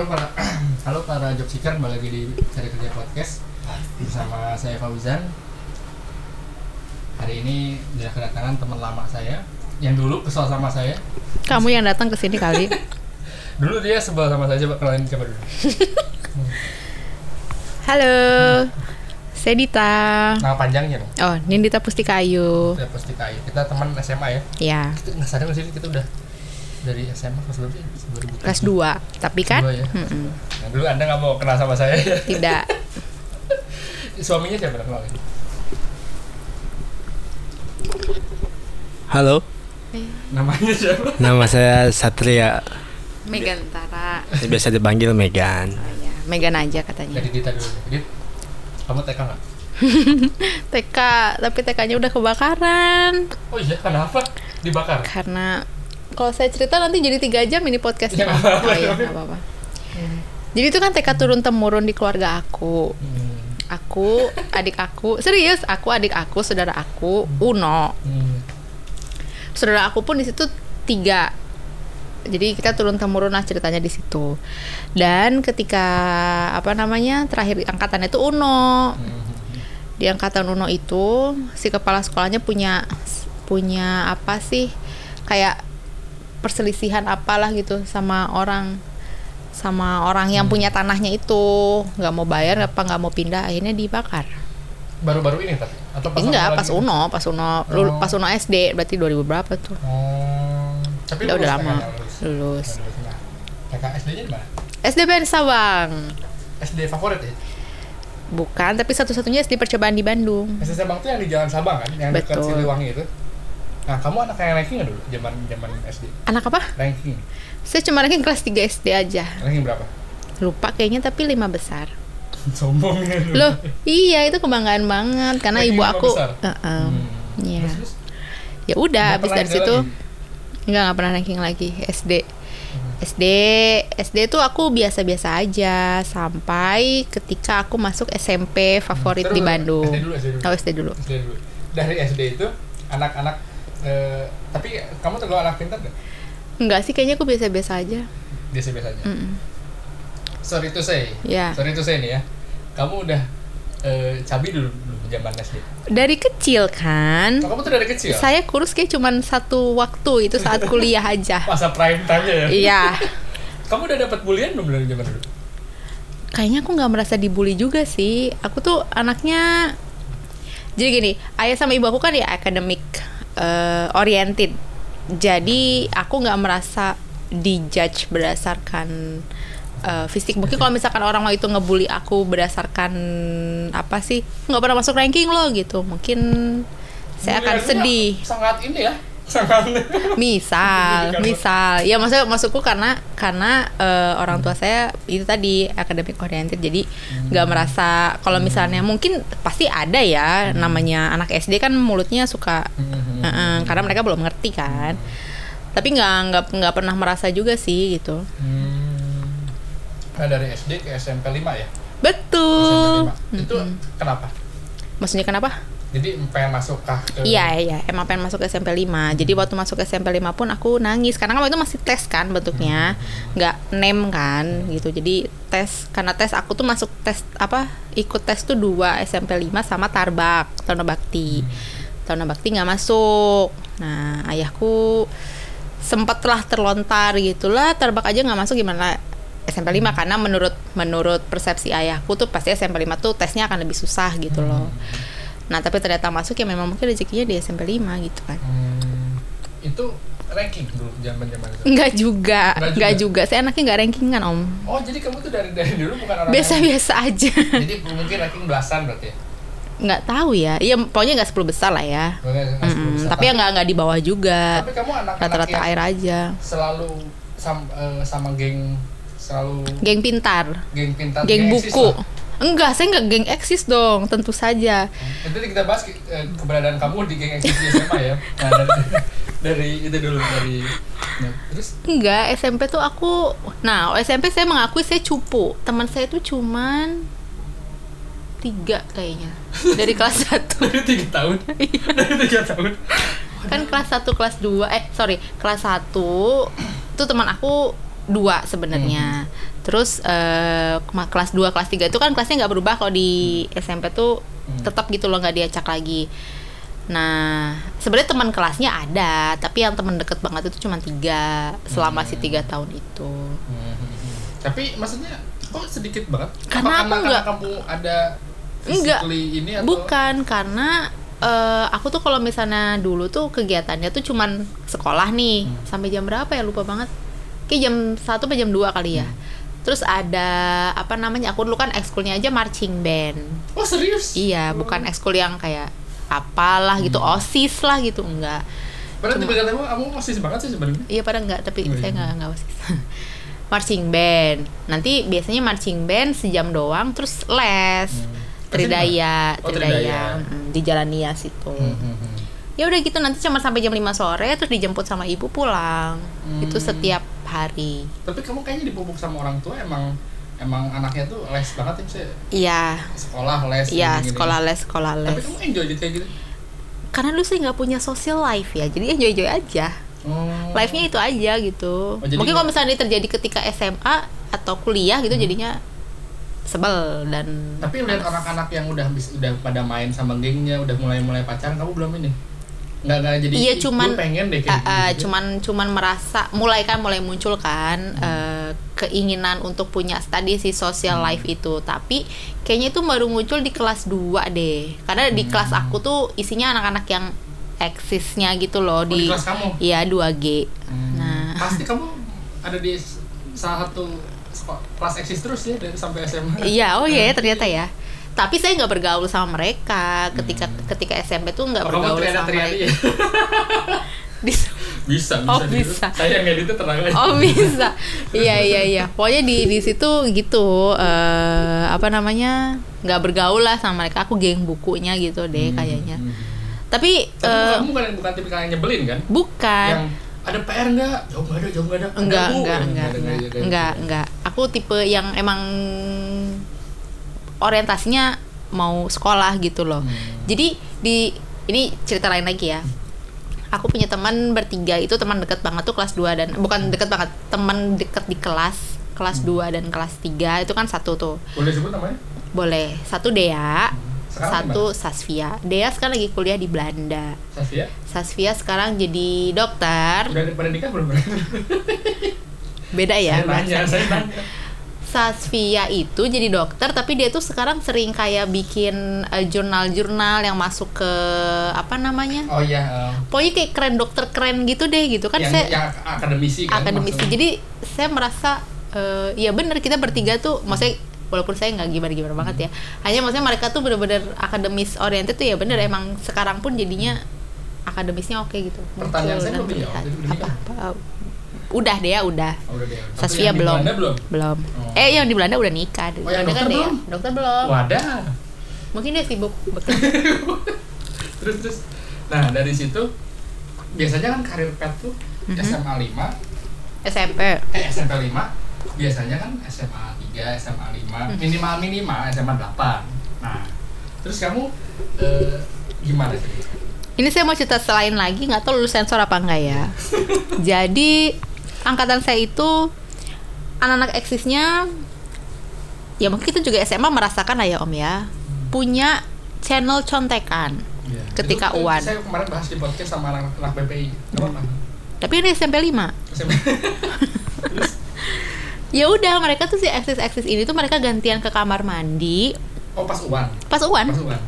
Halo para halo para job seeker kembali lagi di Cari Kerja Podcast bersama saya Fauzan. Hari ini sudah kedatangan teman lama saya yang dulu kesal sama saya. Kamu yang datang ke sini kali. Dulu dia sebel sama saya coba kenalin siapa dulu. Halo. Saya Dita. Nama panjangnya dong. Oh, Nindita Pustikayu. Saya pasti kayu. Kita teman SMA ya. Ya, Kita nggak sadar sih kita udah dari SMA kelas berapa sih? 2007. kelas 2. Tapi kan Dua ya. Mm-mm. Nah, dulu anda nggak mau kenal sama saya ya? tidak. Suaminya siapa kenalin? Halo, Namanya siapa? nama saya Satria. Megan Tara. Biasa dipanggil Megan. Oh, ya. Megan aja katanya. Dari Dita dulu. Dit, kamu TK nggak? TK, tapi TK-nya udah kebakaran. Oh iya, kenapa? Dibakar? Karena kalau saya cerita nanti jadi tiga jam ini podcastnya. Ya, oh iya, nggak apa-apa. Jadi itu kan TK turun temurun di keluarga aku. Hmm. Aku, adik aku, serius, aku, adik aku, saudara aku, Uno. Hmm. saudara aku pun di situ tiga jadi kita turun temurun lah ceritanya di situ dan ketika apa namanya terakhir angkatan itu Uno Hmm. di angkatan Uno itu si kepala sekolahnya punya punya apa sih kayak perselisihan apalah gitu sama orang sama orang yang Hmm. punya tanahnya itu nggak mau bayar apa nggak mau pindah akhirnya dibakar Baru-baru ini tapi atau pas enggak pas lagi? Uno pas Uno Oh. pas Uno SD berarti 2000 berapa tuh Oh. Tapi udah udah lama lulus. lulus lulus. Nah, TK SD-nya di mana? SDPN Sabang SD favorit ya? bukan tapi satu-satunya SD percobaan di Bandung SD Sabang tuh yang di Jalan Sabang kan, yang dekat. Siliwangi itu. Nah, kamu anak yang ranking nggak dulu zaman zaman SD? anak apa Ranking. saya cuma ranking kelas 3 SD aja Ranking berapa? lupa kayaknya tapi lima besar Sombong ya loh iya itu kebanggaan banget karena Ranking ibu aku besar? Heeh. Hmm. Iya. Terus, terus? ya udah habis dari situ lagi? nggak nggak pernah ranking lagi SD Hmm. SD SD tuh aku biasa-biasa aja sampai ketika aku masuk SMP favorit Terus, di Bandung SD dulu, SD dulu. oh SD dulu SD dulu. Dari SD itu anak-anak eh, tapi kamu tergolong anak pintar nggak? enggak sih kayaknya aku biasa-biasa aja Biasa-biasa aja. Mm-mm. Sorry to say. ya Sorry to say nih ya. Kamu udah eh, cabi dulu, dulu zaman SD. dari kecil kan Oh, kamu tuh dari kecil. saya kurus kayak cuman satu waktu itu saat kuliah aja Masa prime time-nya ya. iya Kamu udah dapat bulian belum dari zaman dulu? kayaknya aku nggak merasa dibully juga sih aku tuh anaknya jadi gini ayah sama ibu aku kan ya akademik eh, oriented. Jadi aku nggak merasa dijudge berdasarkan eh, fisik. Mungkin kalau misalkan orang itu ngebully aku berdasarkan apa sih nggak pernah masuk ranking lo gitu. Mungkin saya akan sedih. Sangat ini ya. Sangat. misal misal ya maksudnya maksudku karena karena eh, orang tua saya itu tadi akademik oriented jadi nggak merasa kalau misalnya mungkin pasti ada ya namanya anak SD kan mulutnya suka Hmm. eh-eh, karena mereka belum ngerti kan tapi nggak nggak nggak pernah merasa juga sih gitu Hmm. Nah dari SD ke SMP 5 ya? betul SMP 5. Itu kenapa? maksudnya kenapa Jadi pengen masuk kah ke Iya iya. Emang pengen masuk SMP 5 Jadi waktu masuk SMP 5 pun aku nangis. Karena waktu itu masih tes kan bentuknya. Nggak nem kan gitu. Jadi tes Karena tes aku tuh masuk tes apa Ikut tes tuh dua SMP 5 sama Tarbak Taruna Bakti. Taruna Bakti nggak masuk. Nah ayahku sempet lah terlontar gitulah Tarbak aja nggak masuk gimana? SMP 5 karena menurut menurut persepsi ayahku tuh pasti SMP 5 tuh tesnya akan lebih susah gitu loh. Nah, tapi ternyata masuk ya memang mungkin rezekinya di SMP 5 gitu kan. Hmm. Itu ranking dulu zaman-zaman itu. Enggak juga, Enggak juga. juga. Saya anaknya enggak rankingan, Om. Oh, jadi kamu tuh dari dari dulu bukan orang yang- Biasa-biasa aja. Jadi mungkin ranking belasan berarti ya? Enggak tahu ya. Iya, pokoknya enggak 10 besar lah ya. Nggak sepuluh Mm-mm, besar. tapi ya enggak enggak di bawah juga. Tapi kamu anak-anak Rata-rata air aja. selalu sam, eh, sama geng selalu Geng pintar, geng pintar geng eksis buku. lah. Enggak, saya enggak geng eksis dong, tentu saja. Nanti kita bahas ke- eh, keberadaan kamu di geng eksis di SMA ya. Nah, dari, dari itu dulu dari nah, terus? Enggak, SMP tuh aku Nah, SMP saya mengakui saya cupu. Teman saya tuh cuman Tiga kayaknya Dari kelas 1 dari tiga tahun? Dari tiga tahun? Kan kelas 1, kelas 2 Eh, sorry Kelas 1 Itu teman aku dua sebenarnya terus kema- kelas 2 kelas 3 itu kan kelasnya nggak berubah kalau di SMP tuh Hmm. tetap gitu loh nggak diacak lagi nah sebenarnya teman kelasnya ada tapi yang teman deket banget itu cuma tiga selama si Hmm. tiga tahun itu Hmm. Tapi maksudnya kok sedikit banget? Karena Apa aku nggak- kamu ada Enggak. ini atau Bukan karena eh, aku tuh kalau misalnya dulu tuh kegiatannya tuh cuman sekolah nih Hmm. sampai jam berapa ya lupa banget. Kayak jam 1 sampai jam 2 kali ya. Hmm. Terus ada apa namanya? Aku dulu kan ekskulnya aja marching band. Oh serius? Iya, bukan ekskul yang kayak apalah gitu, Hmm. OSIS lah gitu, enggak. Padahal tiba kamu kamu masih banget sih sebenarnya. Iya pada enggak, tapi Oh, saya iya. enggak enggak OSIS. marching band. Nanti biasanya marching band sejam doang terus les. Hmm. Tridaya, Oh, Tridaya, Tridaya. mm, di Jalan Nias itu. Hmm, hmm, hmm. Ya udah gitu nanti cuma sampai jam 5 sore terus dijemput sama ibu pulang. Hmm. Itu setiap hari. Tapi kamu kayaknya dipupuk sama orang tua emang emang anaknya tuh les banget ya sih. Iya. Sekolah les. Iya, sekolah les, sekolah Tapi les. kamu enjoy gitu kayak gitu? Karena dulu saya nggak punya social life ya, jadi enjoy-enjoy aja. Oh. Life-nya itu aja gitu. Oh, Mungkin kalau misalnya ini terjadi ketika SMA atau kuliah gitu Hmm. jadinya sebel dan Tapi lihat anak-anak yang udah udah pada main sama gengnya, udah mulai-mulai pacaran, kamu belum ini? Nggak nggak jadi. Iya, "Ih, cuman- pengen deh kayak ah, gitu. cuman cuman merasa mulai kan mulai muncul kan Hmm. eh, keinginan untuk punya tadi si social Hmm. life itu tapi kayaknya itu baru muncul di kelas 2 deh karena di Hmm. kelas aku tuh isinya anak-anak yang eksisnya gitu loh Oh, di kelas kamu? iya 2G Hmm. nah Pasti kamu ada di salah satu kelas eksis terus ya dari sampai SMA. iya oh iya ya, ternyata ya tapi saya nggak bergaul sama mereka ketika Hmm. ketika SMP tuh nggak Oh, bergaul sama mereka ya? Bisa, bisa. Oh, gitu. bisa. Saya yang editnya tenang aja. Oh bisa, iya iya iya. Pokoknya di di situ gitu eh apa namanya nggak bergaul lah sama mereka. Aku geng bukunya gitu deh Hmm, kayaknya. hmm. Tapi, Tapi eh, kamu bukan bukan tipikal yang nyebelin kan? bukan. Yang ada PR enggak? Jauh enggak ada, jauh enggak ada. Enggak enggak enggak enggak enggak enggak. Aku tipe yang emang orientasinya mau sekolah gitu loh. Hmm. Jadi di ini cerita lain lagi ya. Aku punya teman bertiga itu teman dekat banget tuh kelas 2 dan bukan dekat banget, teman dekat di kelas kelas 2 dan kelas 3 itu kan satu tuh. Boleh sebut namanya? Boleh. Satu Dea, Sekarang satu Sasvia. Dea sekarang lagi kuliah di Belanda. Safia? Sasvia sekarang jadi dokter. Udah pada nikah belum? Beda ya saya nanya, saya nanya. Sasvia itu jadi dokter tapi dia tuh sekarang sering kayak bikin eh, jurnal-jurnal yang masuk ke apa namanya? Oh iya, um, Pokoknya kayak keren dokter keren gitu deh gitu kan yang, saya yang akademisi kan? akademisi. maksudnya. Jadi saya merasa eh, ya bener kita bertiga tuh maksudnya walaupun saya nggak gimana-gimana banget ya. Hanya maksudnya mereka tuh bener-bener akademis oriented tuh ya bener emang sekarang pun jadinya akademisnya oke gitu. Pertanyaan Muncul saya jadi udah apa, apa, udah deh ya udah. Oh, udah deh. Tapi Sasvia di belum. Belum? Belum. Oh. Eh yang di Belanda udah nikah. Oh, yang dokter kan belum? Dokter belum. Wadah. Mungkin dia sibuk bekerja. terus terus. Nah, dari situ biasanya kan karir pet tuh Mhm. SMA 5, SMP. eh SMP 5 biasanya kan SMA 3, SMA 5, Hmm. minimal minimal SMA 8. Nah, terus kamu eh, gimana sih? Ini saya mau cerita selain lagi, nggak tahu lulus sensor apa enggak ya. Jadi angkatan saya itu anak-anak eksisnya, ya mungkin kita juga SMA merasakan lah ya Om ya, punya channel contekan. Iya. Ketika Itu, UAN. Saya kemarin bahas di podcast sama anak-anak BPI. Tapi ini SMP 5. SMP. terus, Ya udah, mereka tuh si eksis-eksis ini tuh mereka gantian ke kamar mandi oh pas UAN. pas UAN Pas UAN.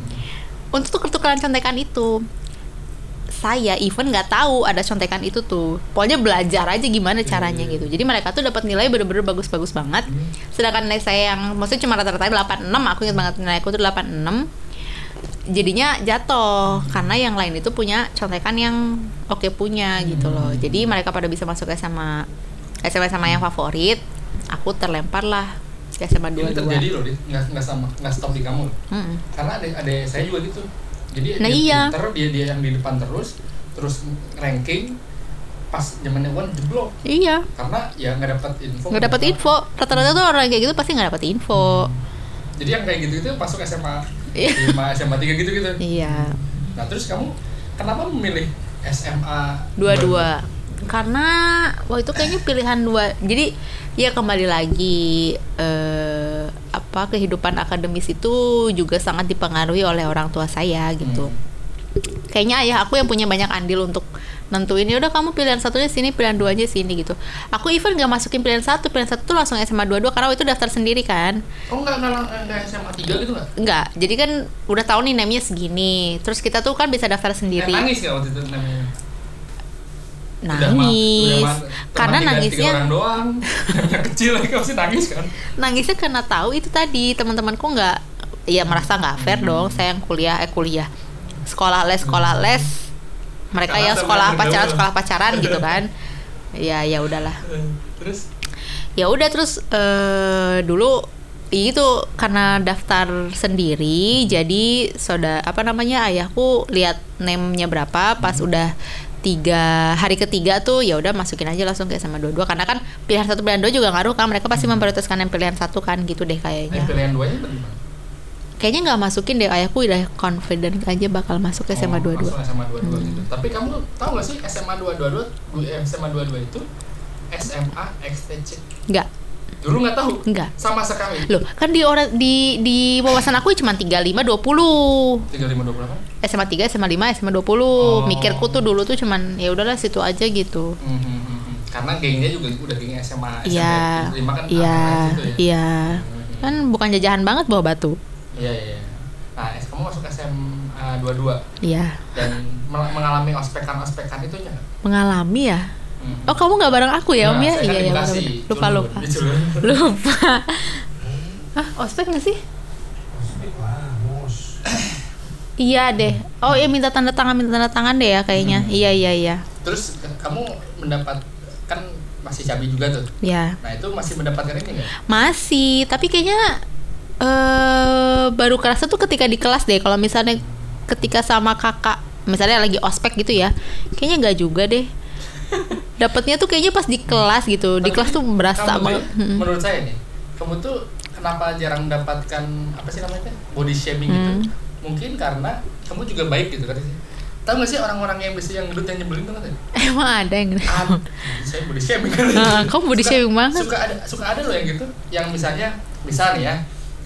untuk tuker-tukeran contekan itu. Saya even nggak tahu ada contekan itu tuh. Pokoknya belajar aja gimana caranya Iya. gitu. Jadi mereka tuh dapat nilai bener-bener bagus-bagus banget. Hmm. Sedangkan nilai saya yang maksudnya cuma rata-rata 86, aku ingat banget nilai aku tuh 86. Jadinya jatuh karena yang lain itu punya contekan yang oke punya gitu loh. Hmm. Jadi mereka pada bisa masuk SMA SMA sama yang favorit. Aku terlempar lah ke SMA Ini 22. terjadi loh, nggak nggak sama nggak stop di kamu. loh. Mm-mm. Karena ada ada saya juga gitu. Jadi Nah, dia iya. pinter, dia dia yang di depan terus, terus ranking pas zamannya UAN jeblok Iya. karena ya nggak dapat info. nggak dapat info rata-rata tuh orang kayak gitu pasti nggak dapat info Jadi yang kayak gitu itu masuk SMA Iya. 5, SMA 3 gitu gitu. iya Nah terus kamu kenapa memilih SMA dua-dua karena waktu itu kayaknya pilihan dua jadi ya kembali lagi eh, apa kehidupan akademis itu juga sangat dipengaruhi oleh orang tua saya gitu Hmm. kayaknya ayah aku yang punya banyak andil untuk nentuin ya udah kamu pilihan satunya sini pilihan duanya sini gitu aku even gak masukin pilihan satu pilihan satu tuh langsung SMA 22 karena waktu itu daftar sendiri kan Oh enggak enggak lang- enggak SMA 3 gitu enggak? Enggak, jadi kan udah tahu nih namanya segini. Terus kita tuh kan bisa daftar Eh, sendiri. nangis enggak waktu itu namanya? Udah Nangis. udah ma- Karena nangisnya orang doang. Yang kecil lagi pasti nangis kan. nangisnya karena tahu itu tadi teman-temanku nggak ya merasa nggak fair Hmm. dong saya yang kuliah eh kuliah sekolah les sekolah les mereka Sekolah yang sekolah pacaran sekolah pacaran gitu kan ya ya udahlah Terus ya udah terus eh, dulu itu karena daftar sendiri jadi soda apa namanya ayahku lihat name-nya berapa pas Hmm. udah tiga hari ketiga tuh ya udah masukin aja langsung ke SMA dua-dua karena kan pilihan satu pilihan dua juga ngaruh kan mereka pasti memprioritaskan yang pilihan satu kan gitu deh eh, kayaknya pilihan duanya bagaimana? kayaknya nggak masukin deh ayahku udah confident aja bakal masuk ke SMA Oh, dua dua SMA 22 Hmm. gitu. Tapi kamu tahu gak sih SMA 222 du- eh, SMA 22 itu SMA XTC. nggak Dulu nggak tahu. nggak Sama sekali. loh kan di orang di di wawasan aku cuma tiga lima dua puluh 3528. SMA 3, SMA 5, SMA 20 Oh. Mikirku tuh dulu tuh cuman ya udahlah situ aja gitu Hmm, hmm. Karena gengnya juga udah geng SMA. SMA 5 kan iya, apa gitu ya. iya Hmm. Kan bukan jajahan banget bawa batu Iya, iya. iya. Nah, es- kamu masuk SMA 22 Iya dan mengalami ospekan-ospekan itunya nggak? Mengalami ya. Oh kamu nggak bareng aku ya om Nah, ya? saya kan Iya iya. Lupa lupa Culun. Lupa Ah ospek nggak sih? Iya deh Oh iya minta tanda tangan minta tanda tangan deh ya kayaknya Hmm. Iya iya iya Terus kamu mendapat kan masih cabi juga tuh. Ya Nah, itu masih mendapatkan ini nggak? Masih, tapi kayaknya eh baru kerasa tuh ketika di kelas deh. Kalau misalnya ketika sama kakak, misalnya lagi ospek gitu ya, kayaknya nggak juga deh. Dapatnya tuh kayaknya pas di kelas gitu. Di Tapi kelas tuh berasa banget. Mm-mm. Menurut saya nih, kamu tuh kenapa jarang mendapatkan apa sih namanya body shaming gitu? Hmm. Mungkin karena kamu juga baik gitu kan? Tahu gak sih orang-orang yang bisa yang gendut yang nyebelin tuh kan? Emang ada yang Ah, saya body shaming kan? Ah, kamu body Suka- shaming banget. Suka ada suka ada loh yang gitu, yang misalnya misal nih ya,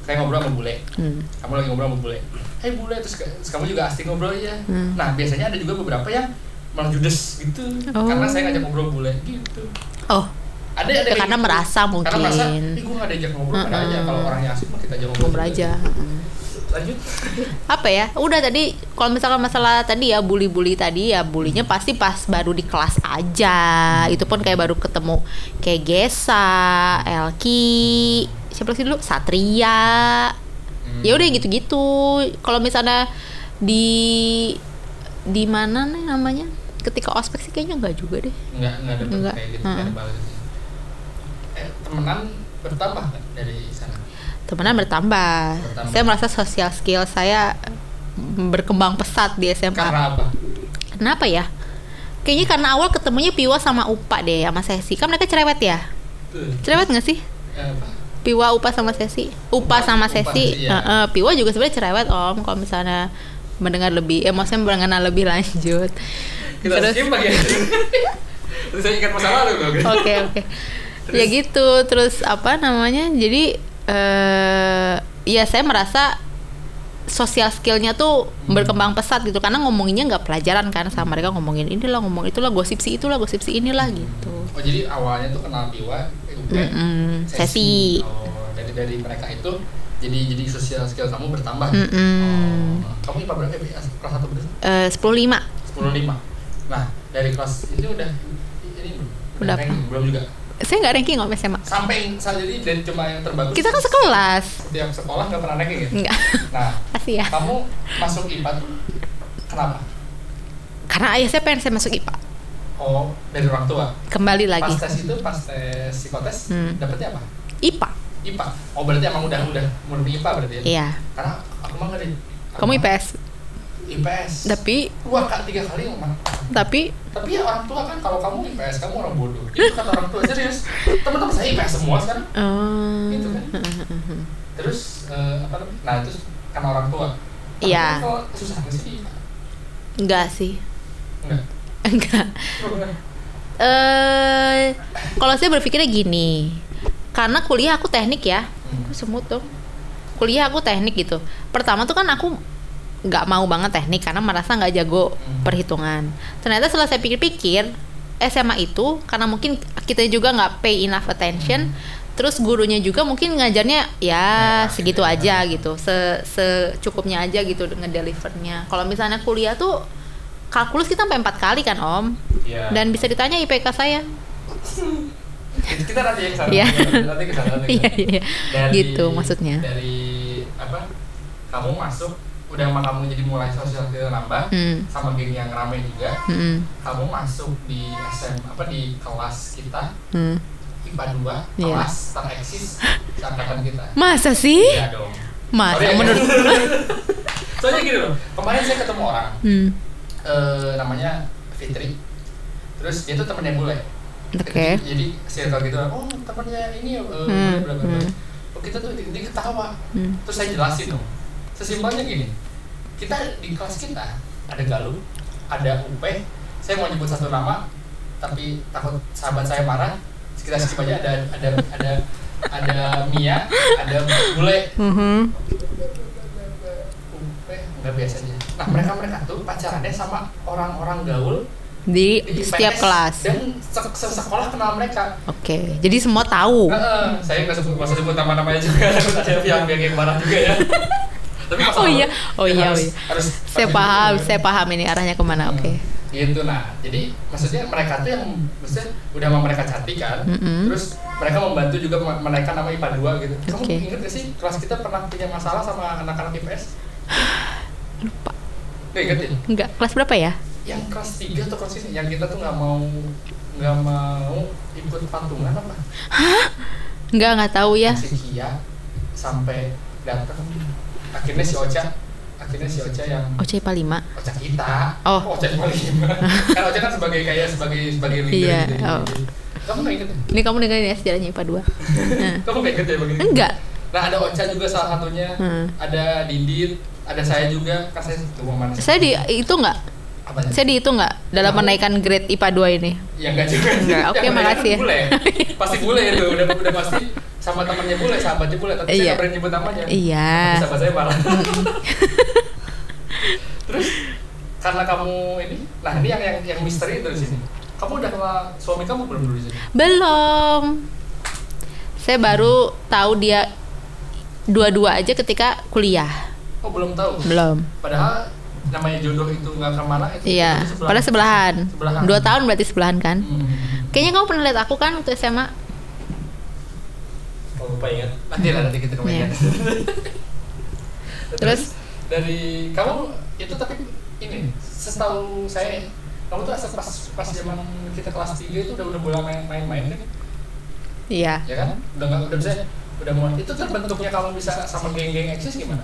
kayak ngobrol sama bule, Hmm. kamu lagi ngobrol sama bule, hey bule, terus, terus kamu juga asik ngobrol ya. Hmm. Nah biasanya ada juga beberapa yang malah judes gitu, Oh. karena saya ngajak ngobrol bule gitu. Oh, ada ada Ya, karena gitu. merasa mungkin. karena merasa ih gue gak diajak ngobrol ada aja Mm-mm. kalau orangnya asik mah kita ajak ngobrol ngobrol aja. Mm. lanjut apa ya udah tadi kalau misalkan masalah tadi ya bully-bully tadi ya bulinya pasti pas baru di kelas aja itu pun kayak baru ketemu kayak Gesa, Elki siapa sih dulu Satria ya udah gitu-gitu kalau misalnya di di mana nih namanya ketika ospek sih kayaknya enggak juga deh nggak nggak ada Nggak. kayak gitu nggak balas eh temenan bertambah kan dari sana temenan bertambah. Bertambah. saya merasa sosial skill saya berkembang pesat di SMA karena apa Kenapa ya? Kayaknya karena awal ketemunya Piwa sama Upa deh sama Sesi. Kan mereka cerewet ya? Tuh. Cerewet gak sih? Eh? Piwa, Upa sama Sesi. Upa sama Upa, Sesi. iya. eh, eh, Piwa juga sebenarnya cerewet om. Kalau misalnya mendengar lebih, eh maksudnya mengenal lebih lanjut. Kita Terus- skip itu terus saya ingat masa lalu Oke oke. Ya gitu. Terus apa namanya? Jadi eh ya saya merasa sosial skillnya tuh berkembang pesat gitu karena ngomonginnya nggak pelajaran kan sama mereka ngomongin inilah ngomong itulah gosip si itulah gosip si inilah gitu. oh jadi awalnya tuh kenal Piwa eh, UP, Mm-mm, sesi. oh dari dari mereka itu jadi jadi sosial skill kamu bertambah Mm-mm. oh, kamu IPA berapa eh, kelas satu berapa Eh, sepuluh lima. sepuluh lima nah dari kelas itu udah ini belum Udah ranking? belum juga Saya nggak ranking om SMA. sampai saat jadi dan cuma yang terbagus Kita kan sekelas. setiap sekolah nggak pernah ranking ya Enggak. nah Kasih ya. kamu masuk IPA tuh kenapa Karena ayah saya pengen saya masuk IPA. oh dari orang tua Kembali lagi. pas tes itu pas tes psikotes Hmm. dapetnya apa IPA. IPA oh berarti emang udah udah murni IPA berarti ya Iya. karena aku mah nggak di Kamu IPS. IPS Tapi dua kak tiga kali ngomong tapi tapi ya orang tua kan kalau kamu IPS kamu orang bodoh itu kata orang tua serius teman-teman saya IPS semua sekarang eh, Gitu kan? terus eh, apa nah itu karena orang tua Tapi Iya. kalau susah nggak sih enggak sih. enggak Enggak. eh kalau saya berpikirnya gini, karena kuliah aku teknik ya, Hmm. Kok semut dong. Kuliah aku teknik gitu. Pertama tuh kan aku nggak mau banget teknik karena merasa nggak jago Hmm. perhitungan. Ternyata setelah saya pikir-pikir SMA itu karena mungkin kita juga nggak pay enough attention. Terus gurunya juga mungkin ngajarnya ya Ya, segitu gitu ya. aja gitu, se secukupnya aja gitu ngedelivernya. Kalau misalnya kuliah tuh kalkulus kita sampai empat kali kan om, Iya. dan bisa ditanya IPK saya. kita nanti yang sana. Iya. Nanti Iya iya. Dari- Gitu maksudnya. Dari apa? Kamu masuk udah emang kamu jadi mulai sosial kita nambah Hmm. sama geng yang rame juga. Hmm. Kamu masuk di SM apa di kelas kita Hmm. IPA 2 Iya. kelas tereksis seangkatan kita. Masa sih? Iya dong. Masa Sorry ya, menurut Soalnya gini loh, kemarin saya ketemu orang Hmm. eh, namanya Fitri. Terus dia tuh temennya bule. Oke. Jadi circle gitu, oh temennya ini eh, Hmm, bla bla bla. hmm. Oh kita tuh dia ketawa. Hmm. Terus saya jelasin dong. Sesimpelnya gini, kita di kelas kita ada Galuh, ada Upe. Saya mau nyebut satu nama, tapi takut sahabat saya marah. Kita skip aja ada ada ada ada Mia, ada Bule, Mhm. Upe, nggak biasanya. Nah mereka mereka tuh pacarannya sama orang-orang gaul Di di setiap IPS kelas. dan se- sesekolah kenal mereka. Oke. Jadi semua tahu. Heeh, saya nggak sebut masa sebut nama-namanya juga, takut ada yang yang marah juga ya. Tapi masalah Oh iya, oh ya iya, oh iya. harus Saya paham, saya paham ini arahnya ke mana. Hmm, Oke. Gitu nah, jadi maksudnya mereka tuh yang maksudnya udah sama mereka cantik kan, Mm-mm. terus mereka membantu juga me- menaikkan nama IPA 2 gitu. Kamu Oke. inget gak sih kelas kita pernah punya masalah sama anak-anak IPS? Lupa. Gak inget ya? Enggak, kelas berapa ya? Yang kelas 3 atau kelas ini, yang kita tuh nggak mau nggak mau ikut patungan apa? Enggak, enggak tahu ya. Si Kia sampai datang, akhirnya si Ocha, akhirnya si Ocha yang OC IPA 5. Ocha kita, Oh. Ocha cuma lima. kan Ocha kan sebagai kayak sebagai sebagai leader Iya, gitu. oh. Kamu nggak inget? ya? Ini kamu dengerin ya sejarahnya IPA 2. Nah. Kamu nggak inget ya begini? Enggak. Nah ada Ocha juga salah satunya, Hmm. ada Dindit, ada saya juga, kan saya tuh mana? Saya di itu enggak? Apanya? Saya di itu enggak dalam Kamu- menaikkan grade IPA 2 ini? Ya enggak juga. Enggak, oke, mereka makasih ya. Bule. Pasti bule itu, udah udah pasti sama temannya bule, sahabatnya bule, tapi saya Iya. nggak berani nyebut namanya. Iya. Sahabat saya marah. Terus karena kamu ini, nah ini yang yang, yang misteri dari sini. Kamu udah kenal suami kamu belum dulu di sini? Belum. Saya baru tahu dia dua-dua aja ketika kuliah. Oh belum tahu. Belum. Padahal namanya jodoh itu nggak ke mana itu. Iya, itu sebelah. pada sebelahan. Sebelahan. Dua tahun berarti sebelahan kan? Hmm. Kayaknya kamu pernah lihat aku kan waktu SMA. Oh, lupa ingat. Nanti lah nanti kita Iya. kembali. Terus? dari kamu itu tapi ini setahu saya kamu tuh asal pas pas zaman kita kelas 3 itu udah udah mulai main main main kan Iya. ya kan udah nggak udah bisa udah mulai itu tuh bentuknya kamu bisa sama geng-geng eksis gimana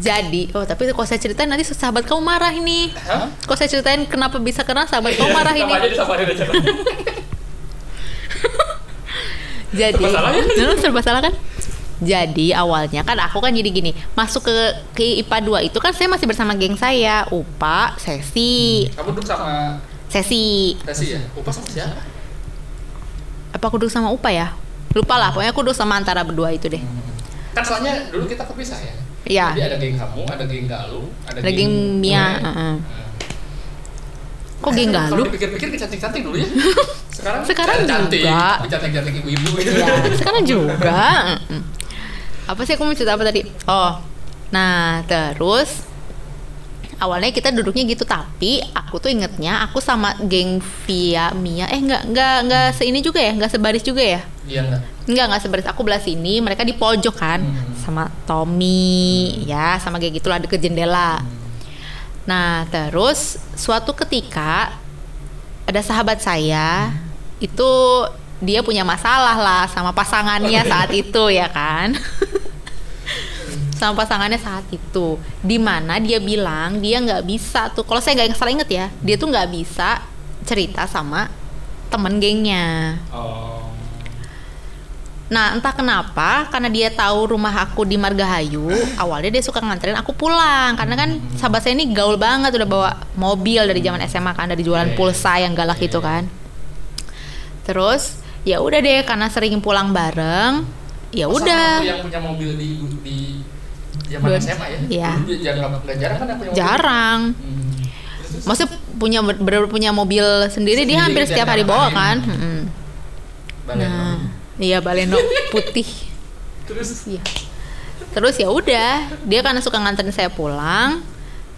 Jadi, oh tapi kalau saya ceritain nanti sahabat kamu marah ini. Hah? Kalau saya ceritain kenapa bisa kenal sahabat kamu marah ini. Aja. Jadi, ya? Nah, serba salah kan? Jadi awalnya kan aku kan jadi gini, masuk ke ke IPA 2 itu kan saya masih bersama geng saya, Upa, Sesi, Kamu duduk sama Sesi. Tesi ya? Upa sama siapa? Apa aku duduk sama Upa ya? Lupa lah, pokoknya aku duduk sama antara berdua itu deh. Kan soalnya dulu kita kepisah ya. Iya. Jadi ada geng kamu, ada geng Galuh, ada, Ada geng Mia, gue. heeh. Kok geng Kalau dipikir-pikir cantik-cantik dulu ya. Sekarang Sekarang cantik, juga. cantik-cantik ibu-ibu gitu. Ya, sekarang juga. Apa sih aku mau cerita apa tadi? Oh, nah terus awalnya kita duduknya gitu tapi aku tuh ingetnya aku sama geng Via Mia eh nggak nggak nggak seini juga ya nggak sebaris juga ya Iya enggak? nggak nggak sebaris aku belah sini mereka di pojok kan Hmm. sama Tommy ya sama kayak gitulah deket jendela nah terus suatu ketika ada sahabat saya itu dia punya masalah lah sama pasangannya saat itu ya kan? Sama pasangannya saat itu. Di mana dia bilang dia nggak bisa tuh. Kalau saya nggak salah inget ya dia tuh nggak bisa cerita sama temen gengnya. Oh. Nah, entah kenapa, karena dia tahu rumah aku di Margahayu, awalnya dia suka nganterin aku pulang. Karena kan sahabat saya ini gaul banget, udah bawa mobil dari zaman SMA kan, dari jualan Iya, iya. pulsa yang galak itu iya. kan. terus ya udah deh karena sering pulang bareng ya udah yang punya mobil di di zaman SMA ya Iya. Dia jarang jarang kan punya mobil jarang Hmm. Maksudnya punya bener punya mobil sendiri, dia Sendiri hampir dan setiap hari bawa kan baleno. nah iya baleno putih terus Iya. Terus ya udah, dia karena suka nganterin saya pulang.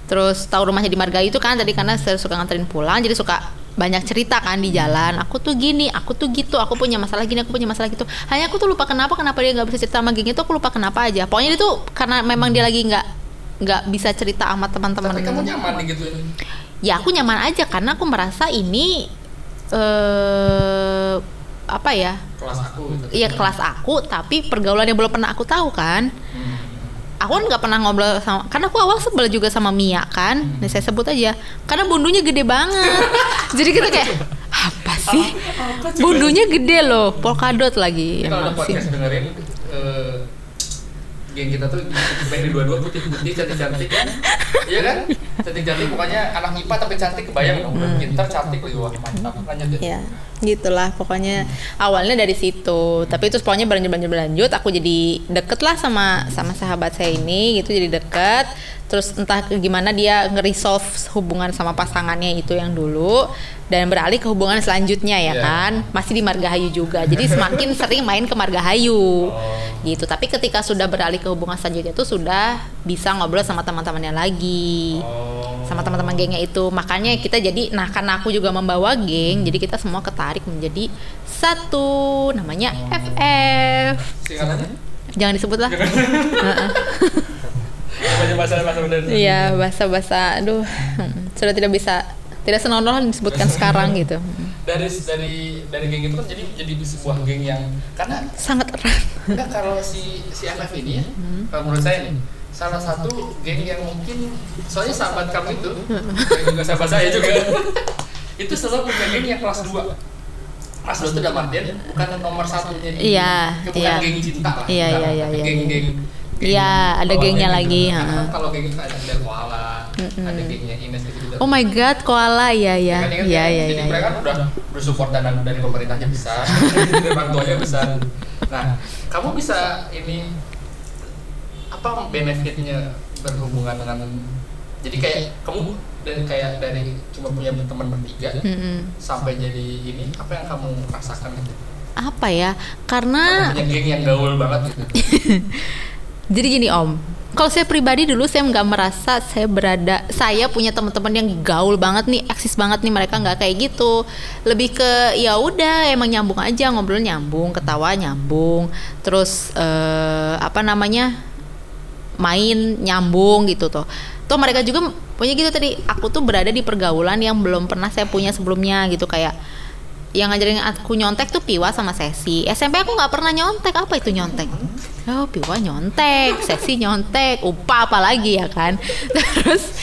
Terus tahu rumahnya di Marga itu kan tadi karena saya suka nganterin pulang, jadi suka banyak cerita kan di jalan. Aku tuh gini, aku tuh gitu, aku punya masalah gini, aku punya masalah gitu. Hanya aku tuh lupa kenapa, kenapa dia nggak bisa cerita sama geng itu, aku lupa kenapa aja. Pokoknya itu karena memang dia lagi nggak nggak bisa cerita sama teman-teman. tapi kamu nyaman nih gitu Ya aku nyaman aja karena aku merasa ini eh apa ya? Kelas aku gitu. Iya kelas aku, tapi pergaulan yang belum pernah aku tahu kan? Hmm. aku kan nggak pernah ngobrol sama karena aku awal sebel juga sama Mia kan? Nih saya sebut aja. Karena bundunya gede banget. Jadi kita kayak apa sih? Bundunya gede loh polkadot lagi. Ini kalau ada podcast dengerin eh, geng kita tuh pengen dua-dua putih-putih cantik-cantik. Iya kan cantik-cantik pokoknya anak IPA tapi cantik kebayang dong Hmm. pintar cantik lagi wah mantap lanjut deh. Ya gitulah pokoknya. Awalnya dari situ tapi terus pokoknya berlanjut berlanjut berlanjut. Aku jadi deket lah sama sama sahabat saya ini gitu jadi deket terus entah gimana dia nge-resolve hubungan sama pasangannya itu yang dulu dan beralih ke hubungan selanjutnya ya Iya. kan? Masih di Margahayu juga. Jadi semakin sering main ke Margahayu. Gitu. Tapi ketika sudah beralih ke hubungan selanjutnya itu sudah bisa ngobrol sama teman-temannya lagi. Oh. Sama teman-teman gengnya itu. Makanya kita jadi nah karena aku juga membawa geng jadi kita semua ketarik menjadi satu. Namanya FF singkatannya? Jangan disebut lah. banyak bahasa bahasa iya bahasa-bahasa aduh sudah tidak bisa tidak senonoh disebutkan sekarang gitu. Dari dari dari geng itu kan jadi jadi sebuah geng yang karena sangat erat. Enggak kalau si si FF ini ya Hmm. kalau menurut saya nih salah satu geng yang mungkin soalnya sahabat kamu itu dan juga sahabat saya juga itu selalu punya geng yang kelas 2 kelas 2 itu dalam artian bukan nomor satunya di Iya, bukan iya. geng cinta lah Iya, bukan, iya, iya, tapi iya, iya. Iya, ada gengnya geng lagi, kan kalau geng itu ada Koala Mm-mm. ada gengnya Ines gitu gitu oh my god koala ya ya kan, ingat ya kan? ya Jadi ya, mereka ya. udah bersupport dana dari pemerintahnya bisa, dari orang tuanya bisa. Nah, kamu bisa ini apa benefitnya berhubungan dengan jadi kayak kamu dari kayak dari cuma punya teman bertiga Mm-mm. sampai jadi ini apa yang kamu rasakan gitu? apa ya Kamu karena punya geng yang gaul banget gitu. Jadi gini Om, kalau saya pribadi dulu saya nggak merasa saya berada, saya punya teman-teman yang gaul banget nih, eksis banget nih mereka nggak kayak gitu. Lebih ke ya udah emang nyambung aja ngobrol nyambung, ketawa nyambung, terus eh, apa namanya main nyambung gitu tuh. Tuh mereka juga punya gitu tadi. Aku tuh berada di pergaulan yang belum pernah saya punya sebelumnya gitu kayak yang ngajarin aku nyontek tuh Piwa sama Sesi. SMP aku nggak pernah nyontek. Apa itu nyontek? Oh, Piwa nyontek, Sesi nyontek, Upa apalagi ya kan. Terus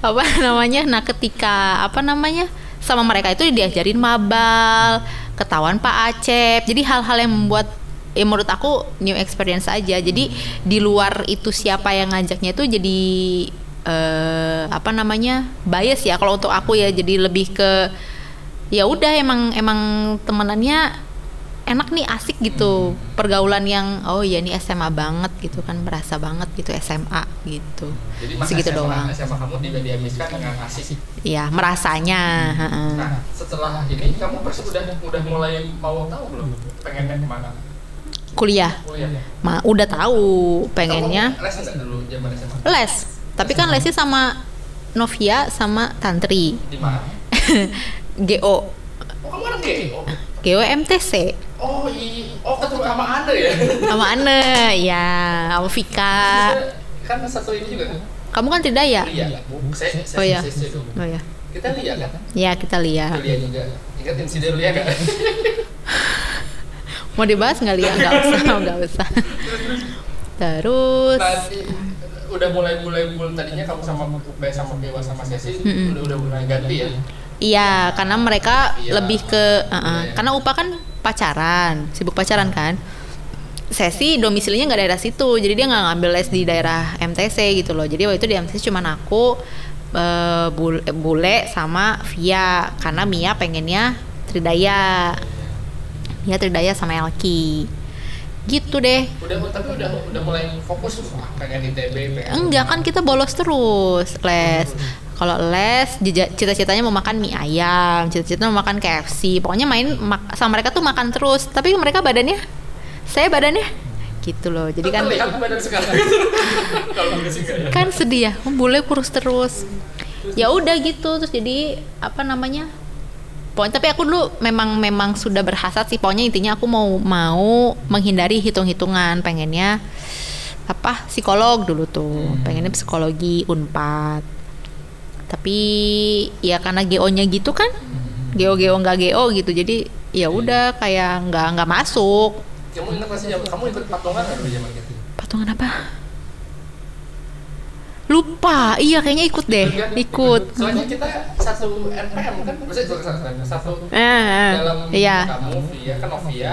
apa namanya? Nah, ketika apa namanya? sama mereka itu diajarin mabal, ketahuan Pak Acep. Jadi hal-hal yang membuat ya menurut aku new experience aja. Jadi di luar itu siapa yang ngajaknya itu jadi eh apa namanya? bias ya kalau untuk aku ya jadi lebih ke ya udah emang emang temenannya enak nih asik gitu pergaulan yang oh ya ini SMA banget gitu kan berasa banget gitu SMA gitu Jadi segitu SMA, doang SMA kamu juga dihabiskan dengan asik. ya merasanya heeh. Nah, setelah ini kamu pasti udah udah mulai mau tahu belum pengennya ke mana? kuliah Kuliah. Ma, udah tahu pengennya les dulu zaman SMA? les tapi kan lesnya sama Novia sama Tantri Di mana? GO Oh, kamu GO? GO MTC Oh, i oh ketemu sama Anda ya? sama Ane ya sama Vika kan satu ini juga kan? kamu kan tidak ya Iya. Saya, saya, Oh, iya. saya, oh ya Kita lihat kan? ya kita lihat Lihat juga. Ingat insiden lihat kan? mau dibahas nggak lihat nggak usah nggak usah terus Tadi udah mulai mulai mulai tadinya kamu sama sama Dewa sama Sesi Mm-mm. udah udah mulai ganti ya. Iya karena mereka Iya. lebih ke uh-uh. Iya, iya. karena Upa kan pacaran sibuk pacaran kan. Sesi domisilinya nggak daerah situ jadi dia nggak ngambil les di daerah MTC gitu loh. Jadi waktu itu di MTC cuman aku eh, bule, bule sama Via karena Mia pengennya Tridaya. Ya Tridaya sama Elki. Gitu deh. Udah tapi udah udah mulai fokus pengen ITB, enggak kan kita bolos terus les kalau les cita-citanya mau makan mie ayam cita-citanya mau makan KFC pokoknya main mak- sama mereka tuh makan terus. Tapi mereka badannya saya badannya gitu loh. Jadi kan enggak ya. kan sedih ya bule kurus terus. Ya udah gitu terus jadi apa namanya pokoknya tapi aku dulu memang memang sudah berhasrat sih. Pokoknya intinya aku mau mau menghindari hitung-hitungan. Pengennya apa psikolog dulu tuh. Pengennya psikologi unpad tapi ya karena GO nya gitu kan GO GO nggak GO gitu jadi ya udah kayak nggak nggak masuk Kamu ingat masih kamu ikut patungan nggak dulu zaman gitu? patungan apa lupa iya kayaknya ikut deh Ikut kan? ikut Soalnya kita satu NPM kan, maksudnya juga satu, satu Eh, dalam iya kamu Via kan Novia.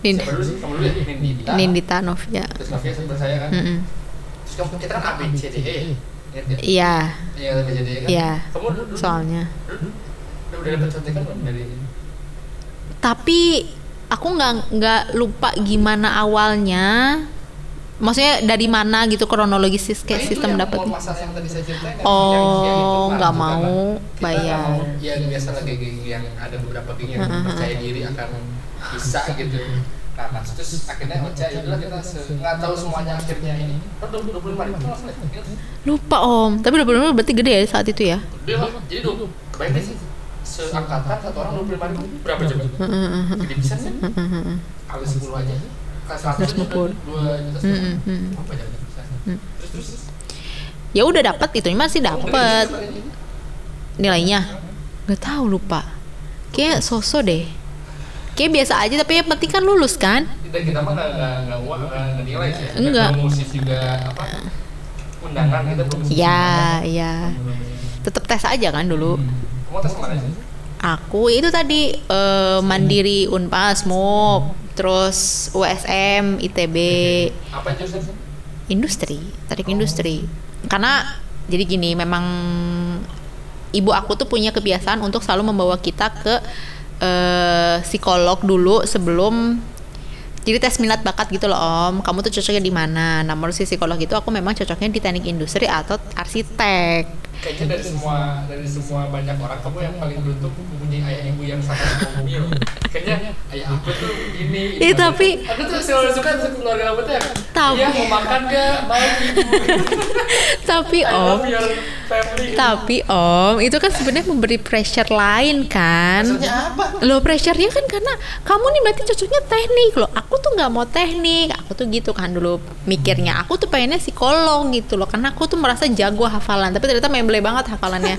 Nin- Siapa dulu sih? Kamu dulu ya, Nindita. Nindita Novia Terus Novia sama saya kan. Mm-mm. Terus kamu kita kan A B C D E. Ya? iya Iya, A B C D E kan. Iya. Kamu dulu, soalnya dulu, udah dapet contekan belum dari tapi aku nggak nggak lupa gimana awalnya maksudnya dari mana gitu kronologis Nah, kayak itu sistem yang dapat yang kan, Oh, yang- yang itu nggak kan, mau kita bayar. nggak mau, ya biasa lagi yang ada beberapa geng yang Heeh, percaya diri akan bisa gitu nah mas terus akhirnya Ocha ya udahlah kita nggak tahu semuanya akhirnya ini. Oh dua dua puluh lima ribu ya Ingat? lupa om. Tapi udah benar berarti gede ya saat itu ya? Gede lah jadi dua bayangin sih seangkatan satu orang dua puluh lima ribu berapa coba gede bisa kan kali sepuluh aja kali seratus dua juta Mm, mm, mm. apa jadi bisa terus terus ya udah dapat itu masih dapat sih nilainya? Nggak tahu lupa. Kayak sosok deh kayak biasa aja tapi yang penting kan lulus kan? Dan kita mah nggak nggak nggak uang nggak nilai sih. Enggak. musik juga apa undangan kita belum ya ya tetap tes aja kan dulu. Kamu tes ke mana sih? Aku itu tadi eh, mandiri unpas mop terus USM itb apa jurusan sih industri tarik industri. Karena jadi gini memang ibu aku tuh punya kebiasaan untuk selalu membawa kita ke eh, psikolog dulu sebelum jadi tes minat bakat gitu loh om. Kamu tuh cocoknya di mana? Menurut si psikolog itu aku memang cocoknya di teknik industri atau arsitek kayaknya dari semua dari semua banyak orang kamu yang paling beruntung mempunyai ayah ibu yang sangat mobil kayaknya ayah aku tuh ini Ih, tapi- aku tuh selalu suka tuh keluarga kamu tuh yang Tapi- iya mau makan gak mau ibu tapi om tapi om itu kan sebenarnya memberi pressure lain kan maksudnya apa Low pressure-nya kan karena kamu nih berarti cocoknya teknik loh. Aku tuh nggak mau teknik. Aku tuh gitu kan dulu mikirnya. Aku tuh pengennya psikolog gitu loh. Karena aku tuh merasa jago hafalan. Tapi ternyata memble banget hafalannya.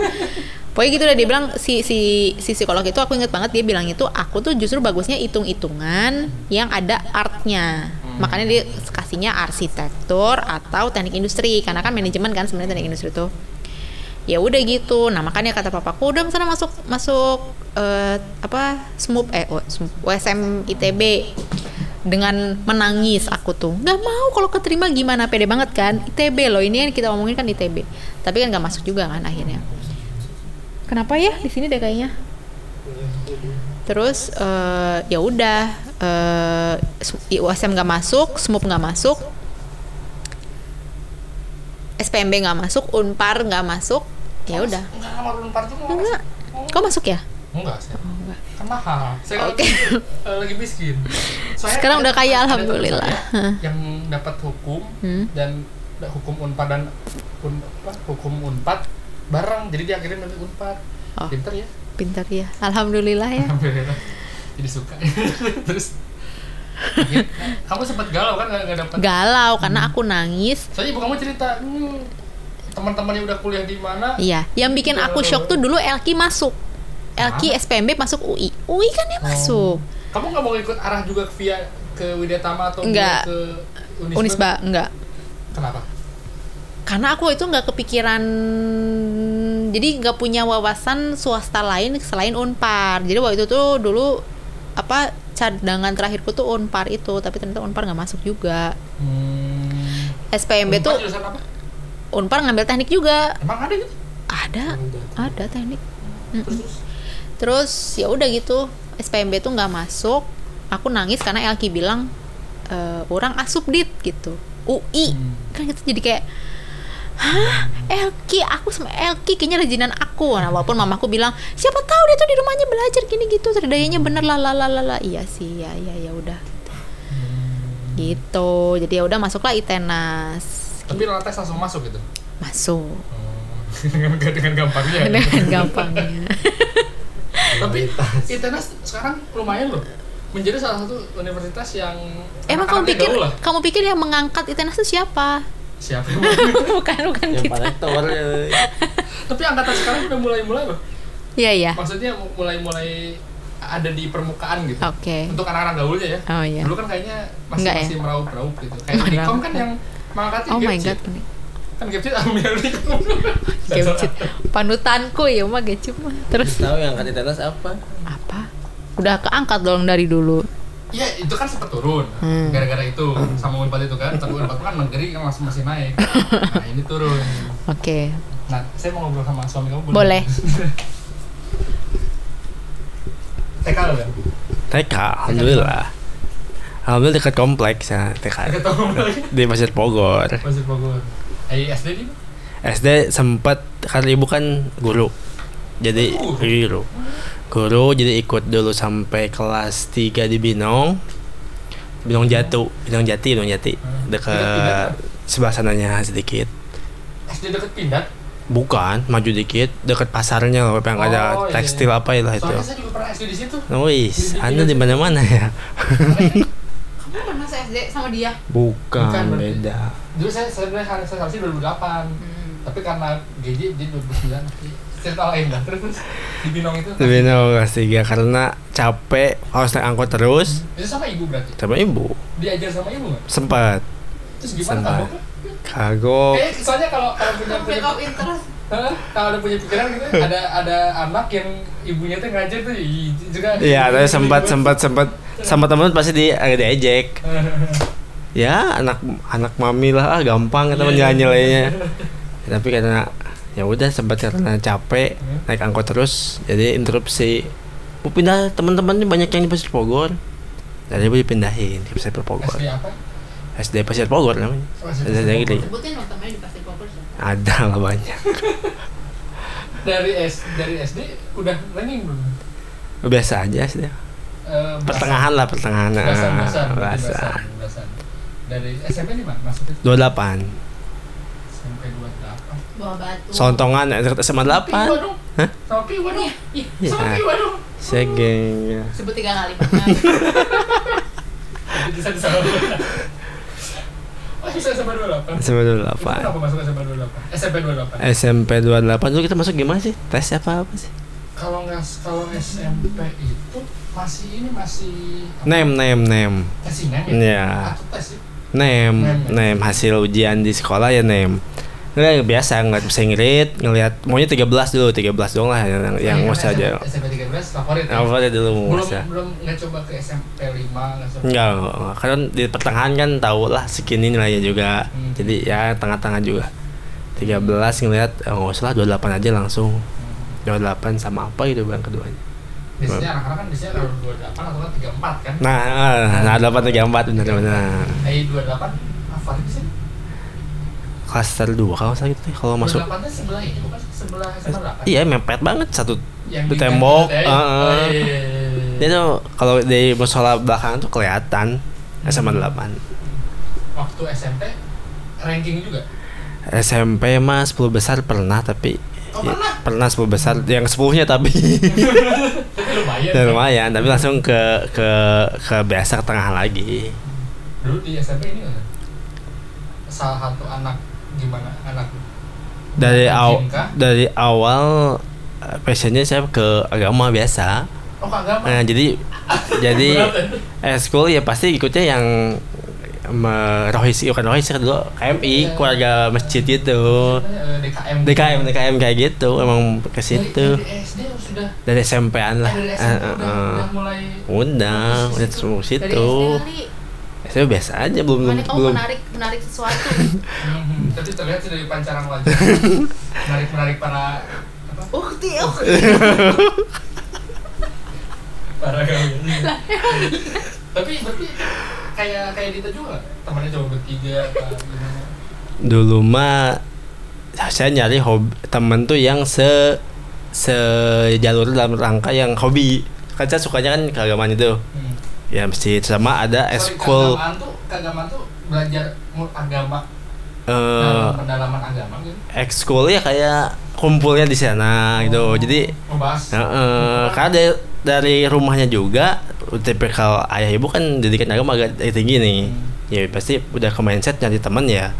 Pokoknya gitu udah dia bilang si si si psikolog itu aku inget banget dia bilang itu aku tuh justru bagusnya hitung-hitungan yang ada artnya. Makanya dia kasihnya arsitektur atau teknik industri karena kan manajemen kan sebenarnya teknik industri tuh ya udah gitu nah makanya kata papaku udah sana masuk masuk eh, apa SMUP eh oh, SMUP, USM ITB dengan menangis aku tuh. Nggak mau kalau keterima gimana pede banget kan? ITB loh ini yang kita omongin kan ITB tapi kan nggak masuk juga kan akhirnya. Kenapa ya di sini deh kayaknya? Terus eh, ya udah eh, USM nggak masuk SMUP nggak masuk SPMB nggak masuk Unpar nggak masuk ya udah. enggak kau masuk ya enggak saya oh, enggak. kan mahal. Saya Oke. lagi, eh, lagi miskin. Soalnya Sekarang ada- udah kaya, alhamdulillah. saya yang dapat hukum Hmm. dan da- hukum unpad dan un, apa, hukum unpad bareng. Jadi dia akhirnya milih unpad. Oh. pinter ya? Pintar ya alhamdulillah ya. Alhamdulillah. jadi suka. Terus gitu. kamu sempat galau kan nggak nggak dapat? Galau karena aku nangis. Soalnya ibu kamu cerita hmm, teman-temannya udah kuliah di mana? Iya. Yang bikin aku shock tuh dulu Elki masuk Elki SPMB masuk UI UI kan Oh. dia masuk. Kamu nggak mau ikut arah juga via ke Widyatama atau Enggak. ke Unisba? Unisba enggak kenapa? Karena aku itu nggak kepikiran jadi nggak punya wawasan swasta lain selain unpar. Jadi waktu itu tuh dulu apa cadangan terakhirku tuh unpar itu tapi ternyata unpar nggak masuk juga. Hmm. SPMB Unpad tuh apa? unpar ngambil teknik juga. Emang ada gitu? Ada ada teknik. Terus terus ya udah gitu SPMB tuh nggak masuk aku nangis karena Elki bilang e, orang asup dit gitu UI Hmm. kan kita jadi kayak Hah, Elki, aku sama Elki kayaknya rejinan aku. Nah, walaupun mamaku bilang, siapa tahu dia tuh di rumahnya belajar gini gitu, terdayanya bener lah lah lah lah lah. Iya sih, ya ya ya udah. Gitu. Jadi ya udah masuklah ITENAS. Tapi lantas langsung masuk gitu. Masuk dengan dengan gampangnya. dengan gampangnya. Tapi ITENAS sekarang lumayan loh. Menjadi salah satu universitas yang Emang kamu pikir gaul lah. kamu pikir yang mengangkat ITENAS itu siapa? siapa yang bukan bukan Yang kita. tor ya. Tapi angkatan sekarang udah mulai-mulai loh. Iya iya. Maksudnya mulai-mulai ada di permukaan gitu. Oke. Untuk anak-anak gaulnya ya. Oh iya. Dulu kan kayaknya masih Enggak ya? masih meraup-raup gitu. Kayak. Unicom kan yang mengangkatnya Oh my Gapchip. god. Kan Gapchip ambil. Gecit. Panutanku ya mah Gecit mah. Terus Tahu yang angkat tenas apa? apa? Udah keangkat dong dari dulu. Iya, itu kan sempat turun. Hmm. Gara-gara itu sama Unpad itu kan. Tapi Unpad kan negeri kan masih masih naik. Nah, ini turun. Oke. Nah, saya mau ngobrol sama suami kamu Boleh. TK lo kan? TK, alhamdulillah. Alhamdulillah dekat kompleks ya TK. Tahu lagi. Di Pasir Bogor. Masih Bogor. Eh, SD di SD sempat karena ibu kan guru. Jadi Oh. guru. Guru jadi ikut dulu sampai kelas 3 di Binong. Binong Jatuh, Binong Jati, Binong Jati. Hmm. Dekat Dekat sebelah sananya sedikit. SD deket Pindad. Bukan, maju dikit, dekat pasarnya loh, yang Oh, ada iya, tekstil iya. apa lah itu. Soalnya saya juga pernah SD di situ. Wis, Di- di anda di mana-mana ya? Kamu pernah SD sama dia? Bukan, Bukan, beda. Dulu saya sebenarnya harus saya harusnya 2008. Hmm. Tapi karena GJ jadi 2009. Cerita lain lah. Terus terus di Binong itu. Lebih no kelas 3 karena capek harus naik angkot terus. Itu sama ibu berarti. Sama ibu Diajar sama ibu nggak? sempat Terus gimana Sempat. kamu? kagok. Eh, soalnya kalau kalau punya punya interest. Kalau ada punya pikiran gitu ada ada anak yang ibunya tuh ngajar tuh juga Iya, tapi sempat sempat sempat sama temen pasti di agak diejek. Ya, anak anak mami lah ah, gampang Iya, teman iya. nilainya. Tapi karena ya udah sempat karena capek Hmm. naik angkot terus jadi interupsi. Mau pindah teman-teman banyak yang di Pasir Bogor. Jadi gue dipindahin ke Pasir Bogor. SD apa? SD Pasir Bogor namanya. Oh, SD. Sebutin temennya di Pasir Bogor. Ada lah banyak. Dari S dari SD udah running belum? Biasa aja sih. Eh, Pertengahan lah, pertengahan. Basan, Ah, basan, Dari SMP mana masuk itu? 28. SMP 28. Bawa batu. Sontongan ya, SMA 8. Piwa dong. Hah? Sama Piwa dong. Iya. Sama Piwa dong. Segeng. ya. Sebut tiga kali. Bisa bisa. Oh, SMP 28. SMA Itu 28. Kenapa masuk SMP 28? SMP 28. SMP 28 dulu kita masuk gimana sih? Tes apa apa sih? Kalau nggak kalau SMP itu masih ini masih apa? Nem, nem, nem. Tes nem ya? Iya. Atau tes sih? Nem, Nem, hasil ujian di sekolah ya nem. Nggak biasa nggak bisa ngirit, ngelihat maunya 13 dulu, 13 doang lah yang yang Iya, mau saja. SMP 13 favorit. ya? Apa dulu belum usah. belum nggak coba ke SMP 5 nggak kan di pertengahan kan tahu lah segini nilainya juga. Hmm. Jadi ya tengah-tengah juga. 13 ngelihat oh, nggak usah lah 28 aja langsung. Hmm. 28 sama apa gitu bang keduanya. Biasanya anak-anak kan biasanya kalau 28 atau kan 34 kan? Nah, nah 8 34 benar-benar. Eh 28 favorit sih. Klaster 2 kalau saya gitu kalau masuk 28 nya sebelah ini bukan sebelah SMA 8. Iya mepet banget satu Yang di tembok. tembok, ya? Heeh. Oh, iya, iya, iya. Dia tuh kalau di musola belakang tuh kelihatan SMA 8. Waktu SMP ranking juga. SMP mah 10 besar pernah tapi Oh, ya, pernah? pernah 10 besar yang 10-nya tapi lumayan. ya, kan? lumayan tapi langsung ke ke ke biasa ke tengah lagi. Dulu di SMP ini nggak? salah satu anak gimana anak Dari rajin aw kah? dari awal eh, passionnya saya ke agama biasa. Oh kagak mah. Nah, jadi jadi ya? eh school ya pasti ikutnya yang rohis bukan rohis ya, dulu KMI Iya. keluarga masjid gitu Eh, DKM. DKM DKM kayak gitu emang ke situ dari SMP-an lah eh, dari SMP udah, eh. udah mulai udah fokus udah Dari situ saya biasa aja belum kamu belum menarik menarik sesuatu. Mhm. Tapi terlihat sih dari pancaran wajah menarik menarik para apa? Ukti, ukti. parah kali tapi berarti kayak kayak Dita juga? Temannya cuma bertiga apa gimana? Dulu mah saya nyari hobi temen tuh yang se sejalur dalam rangka yang hobi. Kan saya sukanya kan keagamaan itu. Hmm. ya mesti sama ada eskul keagamaan tuh keagamaan tuh belajar agama. Eh dalam pendalaman agama gitu. ekskul ya kayak kumpulnya di sana gitu. Oh, jadi membahas eh, eh, karena dari, dari rumahnya juga tipikal ayah ibu kan didikan agama agak tinggi nih Hmm. ya pasti udah ke mindset nyari teman ya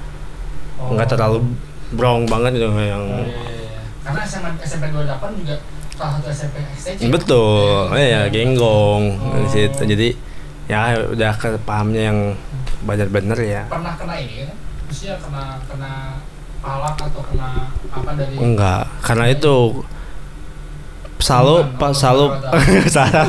Oh. nggak terlalu brong banget gitu yang Oh, iya, iya, karena SMA SMP 28 juga salah satu SMP STC betul Iya. ya, genggong Oh. di situ jadi ya udah kepahamnya yang benar-benar ya pernah kena ini kan maksudnya kena kena palak atau kena apa dari enggak karena itu pas selalu apa, salah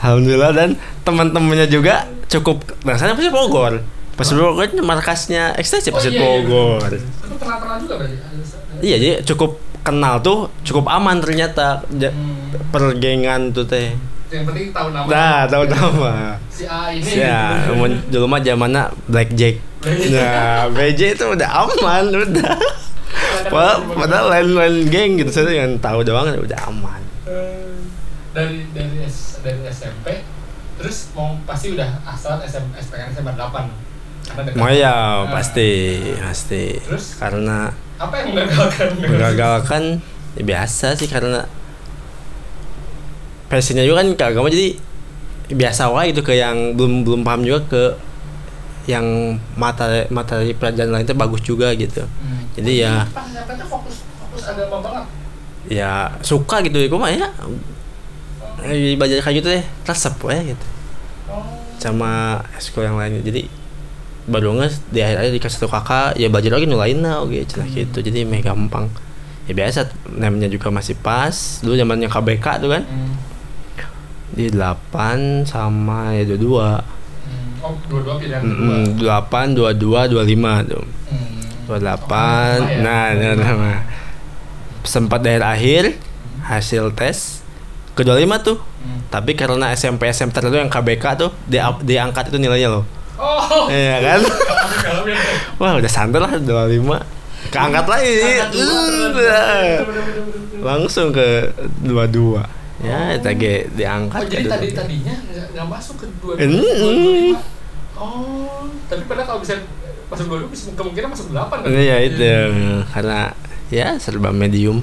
alhamdulillah dan teman-temannya juga cukup nah saya pasti Bogor pas Bogor itu markasnya ekstensi Oh, pasti iya, iya, Bogor. Itu kenal-kenal juga berarti? Iya jadi cukup kenal tuh cukup aman ternyata Hmm. pergengan tuh teh Yang penting tahu nama. nah tahu nama Si A ini. ya mun- dulu mah zamannya Blackjack. nah BJ itu udah aman udah padahal, padahal lain-lain geng gitu. Saya yang tahu doang udah aman. Eh, dari dari S, dari SMP terus mau pasti udah asal SM, SPKN SMA 8 karena dekat. Maya Nah, pasti pasti. Terus? karena apa yang menggagalkan? menggagalkan? Ya biasa sih karena passionnya juga kan ke agama. Jadi biasa wae gitu ke yang belum belum paham juga ke yang materi materi pelajaran lain itu bagus juga gitu Hmm. Jadi ya- pas SMP tuh fokus fokus agama banget ya suka gitu ya mah ya eh, belajar kayak gitu deh resep ya gitu oh. sama ekskul yang lainnya jadi baru nggak di akhir akhir dikasih satu kakak ya belajar lagi nulain nah oke cenah Hmm. gitu jadi meh gampang ya biasa namanya juga masih pas dulu zamannya KBK tuh kan Hmm. di 8 sama ya 22 Hmm. Oh dua-dua pilihan kedua. Mm, 8 22 25 tuh. Hmm. 28 Oh, ya. nah nah, nah, sempat daerah akhir hasil tes. Ke 25 tuh. Hmm. tapi karena SMP SMP tertentu yang KBK tuh di diangkat itu nilainya loh. Oh. Iya kan? Yang- Wah udah santai lah 25 Keangkat lagi. Dua. Langsung ke 22 Ya Oh. ge diangkat Oh, jadi tadi 22. tadinya nggak masuk ke dua dua dua lima. Oh, tapi padahal kalau bisa masuk dua dua bisa kemungkinan masuk delapan kan? Iya itu Karena ya serba medium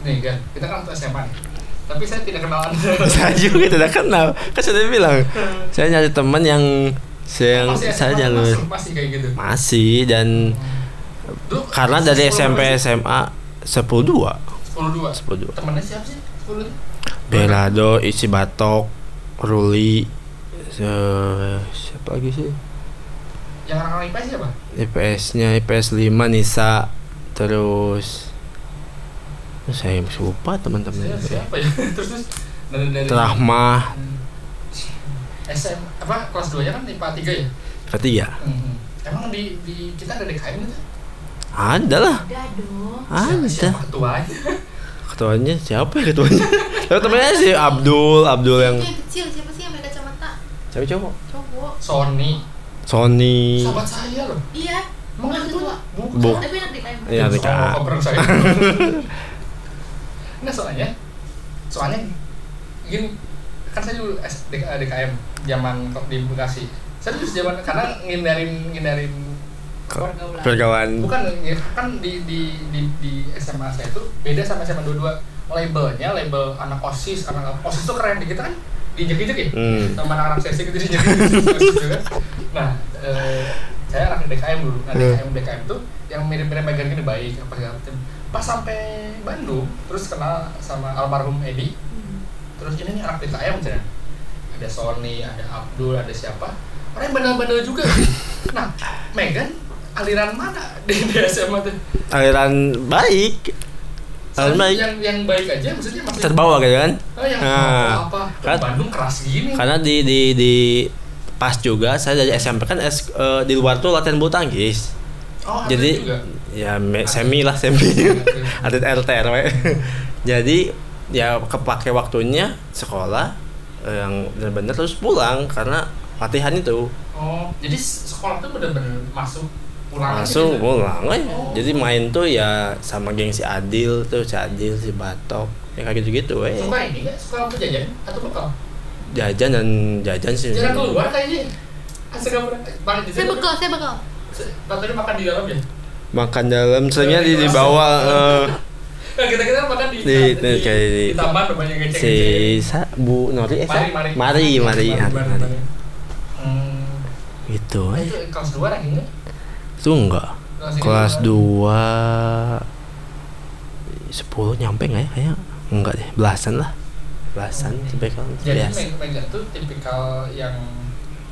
Nih kan, kita kan waktu SMA nih. Tapi saya tidak kenal anda. Saya juga tidak kenal Kan sudah bilang Saya nyari teman yang yang Masih saya jalur masuk, masih kayak gitu. masih dan Dulu karena dari SMP SMA 10 2 sepuluh dua. 10 2 Temennya siapa sih? Sepuluh. Belado isi batok Ruli se- lagi sih Yang orang-orang IPS siapa? IPS-nya IPS 5 Nisa terus saya lupa teman-teman Siapa, siapa ya? terus terus dari dari Rahmah Hmm. SM apa kelas 2 nya kan IPA 3 ya? ketiga Hmm. Emang di di kita ada DKM gitu? ada lah Ada dong. ada Siapa ketuanya? ketuanya siapa ya ketuanya temennya si Abdul Abdul yang Itu yang kecil siapa yang siapa cowok Cowok. Sony. Sony Sahabat saya loh. Iya. Bukan itu. Bukan. Bu- Tapi anak DKM. Iya, DKM. koper saya. Nah soalnya, soalnya gini, kan saya dulu DKM zaman kok di Bekasi. Saya dulu zaman karena ngindarin ngindarin pergaulan bukan ya, kan di di di, di SMA saya itu beda sama SMA 22 labelnya label anak osis anak osis itu keren di kita kan diinjek-injek ya? Hmm. sama anak-anak sesi gitu diinjek-injek gitu kan nah eh, saya anak DKM dulu. Nah Hmm. DKM DKM tuh yang mirip-mirip Megan gini baik apa segala macam pas sampai Bandung terus kenal sama almarhum Edi. Terus ini nih anak DKM cina ada Sony ada Abdul ada siapa. Orang yang bandel-bandel juga. Nah Megan aliran mana? Di, di SMA tuh. Aliran baik baik. yang yang baik aja maksudnya masih terbawa gitu kan? Oh, yang Nah, apa? kan- Bandung keras gini. Karena di di di pas juga saya dari SMP kan es- eh, di luar tuh latihan bulu tangkis. Oh, jadi juga. ya me- semi lah semi. Atlet RT RW jadi ya kepake waktunya sekolah eh, yang benar-benar terus pulang karena latihan itu. Oh jadi sekolah tuh bener-bener masuk pulang langsung gitu? pulang eh. Oh. jadi main tuh ya sama geng si Adil tuh si Adil si Batok ya kayak gitu-gitu eh suka ini nggak suka apa jajan atau bekal jajan dan jajan sih jarang keluar kayaknya asal pernah makan di Saya bekal, saya bekal. Katanya makan di dalam ya? makan dalam seringnya di, di bawah eh, Nah, kita kita makan di Di- di, di- kayak di- di taman banyak si sa, Bu Nori eh Mari, mari. mari mari, Mari, mari, mari, mari. mari. Hmm, gitu eh itu kelas dua rankingnya? Itu enggak kelas 2 10 nyampe nggak ya kayaknya enggak deh belasan lah belasan sampai kan Jadi biasa Mega tuh tipikal yang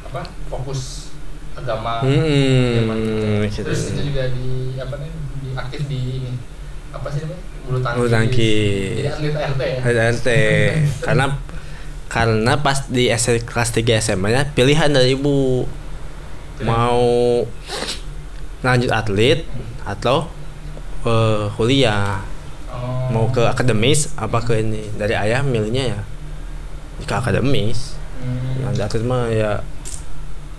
apa fokus agama. hmm, zaman itu. gitu. Terus itu juga di apa nih di aktif di ini apa sih namanya bulu tangkis. Bulu tangkis. Jadi atlet RT ya. RT karena karena pas di S kelas 3 SMA nya pilihan dari ibu mau lanjut atlet atau eh, kuliah Oh. mau ke akademis apa ke ini dari ayah milihnya ya ke akademis Hmm. lanjut atlet mah ya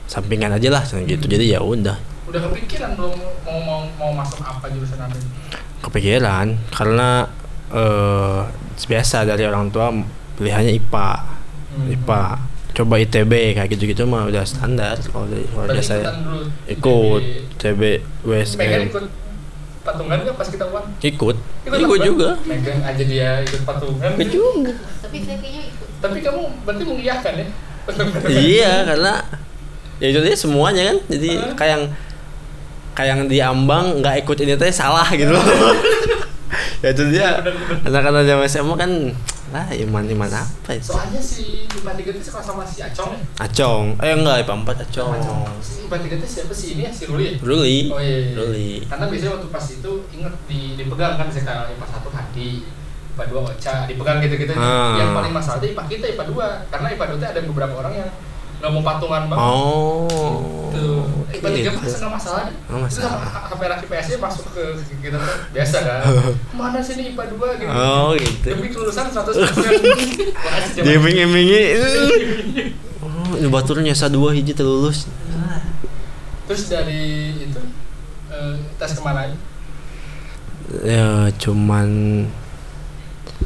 sampingan aja lah gitu jadi ya udah Udah kepikiran belum mau mau mau masuk apa jurusan apa? kepikiran karena eh biasa dari orang tua pilihannya IPA Hmm. IPA coba ITB kayak gitu-gitu mah udah standar kalau ikutan dulu ikut ITB. TB Megan WSM ikut patungan nggak pas kita uang? ikut ikut patungan? juga Megan aja dia ikut patungan. ikut juga Tapi saya kayaknya ikut. Tapi kamu berarti mengiyakan ya? iya karena ya itu dia semuanya kan jadi Hah? kayak yang kayak yang di ambang nggak ikut ini teh salah gitu ya itu dia anak-anak zaman SMA kan lah iman iman apa itu Soalnya si IPA 3 itu sekolah sama si Acong ya? Acong eh enggak IPA 4 Acong Si IPA 3 itu siapa sih ini ya? Si Ruli ya? Ruli Oh iya, iya. Ruli Karena biasanya waktu pas itu inget di dipegang kan misalnya kayak IPA 1 Hadi, IPA 2 Ocha, dipegang gitu-gitu. Ah. Yang paling masalah itu IPA kita IPA 2 karena IPA 2 itu ada beberapa orang yang nggak mau patungan banget. oh. IPA 3 gitu. mah nggak masalah. Oh, Itu sama masalah. HP anak IPS nya masuk ke kita tuh biasa kan. Mana sih ini IPA 2 gitu. oh gitu Demi kelulusan 100%. Makasih zaman- dia iming-imingi oh ini baturnya sa dua hiji terlulus Terus dari itu eh, tes ke mana aja? ya cuman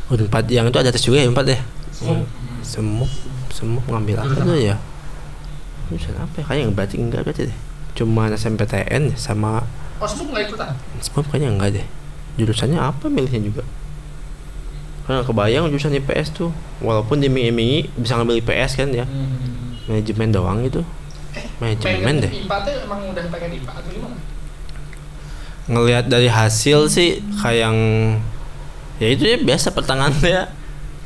unpad yang itu ada tes juga ya unpad ya Semua. semuk semuk ngambil apa tuh ya jurusan apa ya? Kayaknya berarti enggak berarti deh. Cuma SMPTN ya, sama Oh, semua nggak ikutan? semua kayaknya enggak deh. Jurusannya apa milihnya juga? Karena kebayang jurusan IPS tuh. Walaupun diiming-imingi bisa ngambil IPS kan ya. Hmm. manajemen doang itu manajemen deh. IPA tuh emang udah pengen IPA atau gimana? ngelihat dari hasil sih kayak yang ya itu ya biasa pertangaannya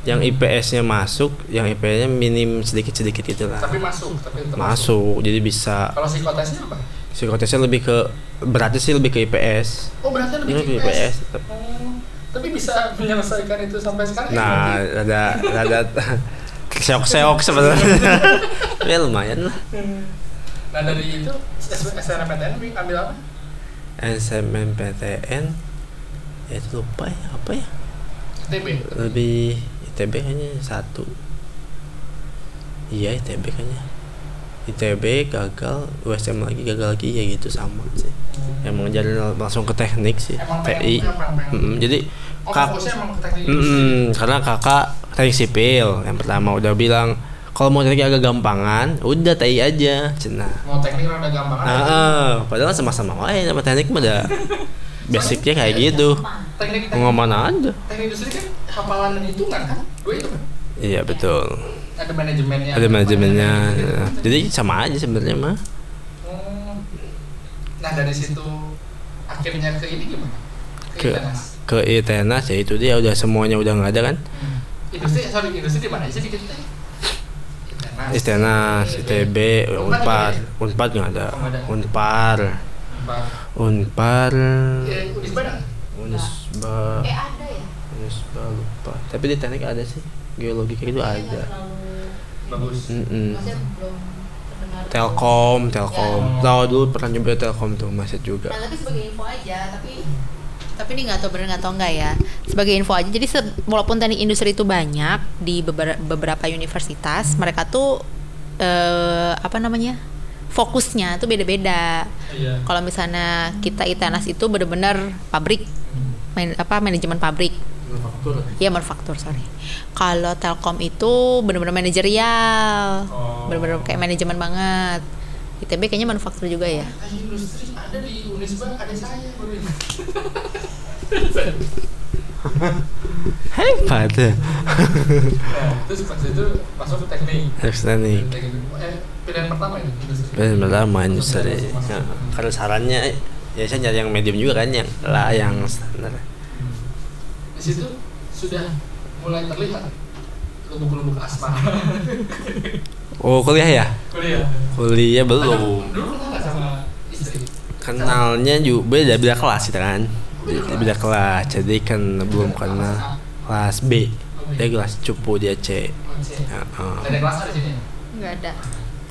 yang IPS-nya masuk, yang IPS-nya minim sedikit-sedikit gitu lah. Tapi masuk, tapi tetap Masuk, jadi bisa Kalau psikotesnya apa? psikotesnya lebih ke beratnya sih lebih ke IPS. Oh, berarti lebih Ini ke lebih IPS. IPS tetap. Oh, tapi bisa menyelesaikan itu sampai sekarang ya, Nah, berarti? ada ada seok-seok sebenarnya. ya lumayan lah. Nah, dari itu SNMPTN ambil apa? SMMPTN ya itu lupa ya apa ya TB. lebih ITB kayaknya satu. Iya ITB kayaknya. ITB gagal USM lagi gagal lagi ya gitu sama sih. Emang jalan langsung ke teknik sih Emang TI emang pengen- Mm-mm, jadi Oh, kak teknik Mm-mm, karena kakak teknik sipil yang pertama udah bilang kalau mau teknik agak gampangan udah TI aja cina. Mau teknik rada gampang nah, eh, padahal sama-sama wae sama teknik mah basicnya kayak gitu Teknik teknik, mau mana aja teknik industri kan hafalan dan hitungan kan? Dua itu kan? iya betul Ada manajemennya. ada manajemennya nah, jadi sama aja sebenarnya mah Oh. Nah, dari situ akhirnya ke ini gimana? Ke, Ke- ITENAS. ke ITENAS ya itu dia udah semuanya udah nggak ada kan Hmm. Industri, sorry, industri di mana aja di kita? ITENAS. ITB, Unpar, Unpar nggak ada. Unpar, Unpar. Unpar, Eh, Unisba Eh ada ya? Unisba lupa. Tapi di teknik ada sih, geologi kayak gitu ada. Bagus. Maksudnya belum. Telkom, Telkom. Ya. Tahu dulu pernah nyoba Telkom tuh masih juga. Nah tapi sebagai info aja, tapi Tapi ini nggak tahu bener nggak tahu nggak ya. Sebagai info aja, jadi se- walaupun teknik industri itu banyak di beber- beberapa universitas, mereka tuh eh, apa namanya fokusnya tuh beda-beda. Iya. Kalau misalnya kita ITNAS itu bener-bener pabrik, man- apa manajemen pabrik, Manufaktur. ya manufaktur sorry. Kalau Telkom itu bener-bener manajerial, Oh. bener-bener kayak manajemen banget. ITB kayaknya manufaktur juga ya. Industri ada di Unisba ada saya baru ini. Hebat. Nah, terus pas itu masuk ke teknik. Teknik eh, pilihan pertama industri. Ben pertama industri. Ya, karena sarannya ya saya nyari yang medium juga kan yang lah yang standar. Di situ sudah mulai terlihat lubuk-lubuk asmara. Oh kuliah ya? Kuliah. Kuliah belum. Dulu kenal sama istri? Kenalnya juga beda beda kelas kita kan. Beda, beda kelas. Jadi kan belum kenal kelas B. Dia kelas cupu dia C. Oh, C. Ya, uh. Ada kelas A di sini. Nggak ada.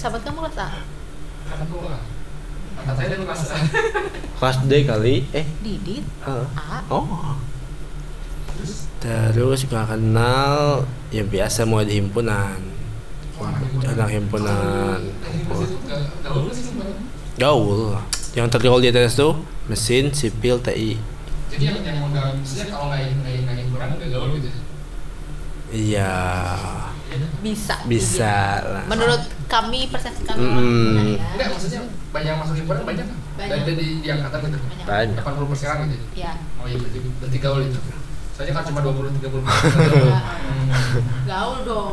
Sahabat kamu kelas A? Angkat saya kelas A. Kelas D kali. Eh. Didit? uh. A? Oh. Terus Terus nggak kenal ya biasa mau di himpunan. anak himpunan. Gaul. Yang tergaul di atas tuh mesin, sipil, TI. Jadi yang yang nggak maksudnya kalau nggak nggak nggak himpunan nggak gaul gitu. Iya. Bisa. Bisa lah. Menurut kami persepsi kami Mm. benar ya. Enggak maksudnya banyak yang masuk himpunan banyak kan? Banyak. Dan dari di angkatan gitu. Banyak. Banyak. 80 persen gitu. Ya. Oh iya berarti berarti gaul itu. Soalnya kan cuma 20 30 Gaul dong.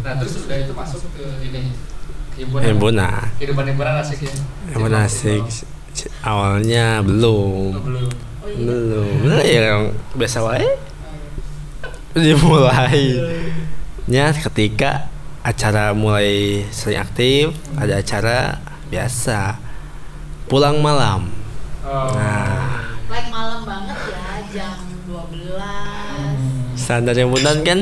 Nah terus udah itu masuk ke ini himpunan. Himpunan. Kehidupan himpunan asik ya. Himpunan asik. Awalnya Oh, belum. belum. Belum. Belum ya yang biasa wae. Dimulai. Nya ketika acara mulai sering aktif, ada acara biasa. Pulang malam. Oh. Nah, Like malam banget ya, jam 12. standar himpunan kan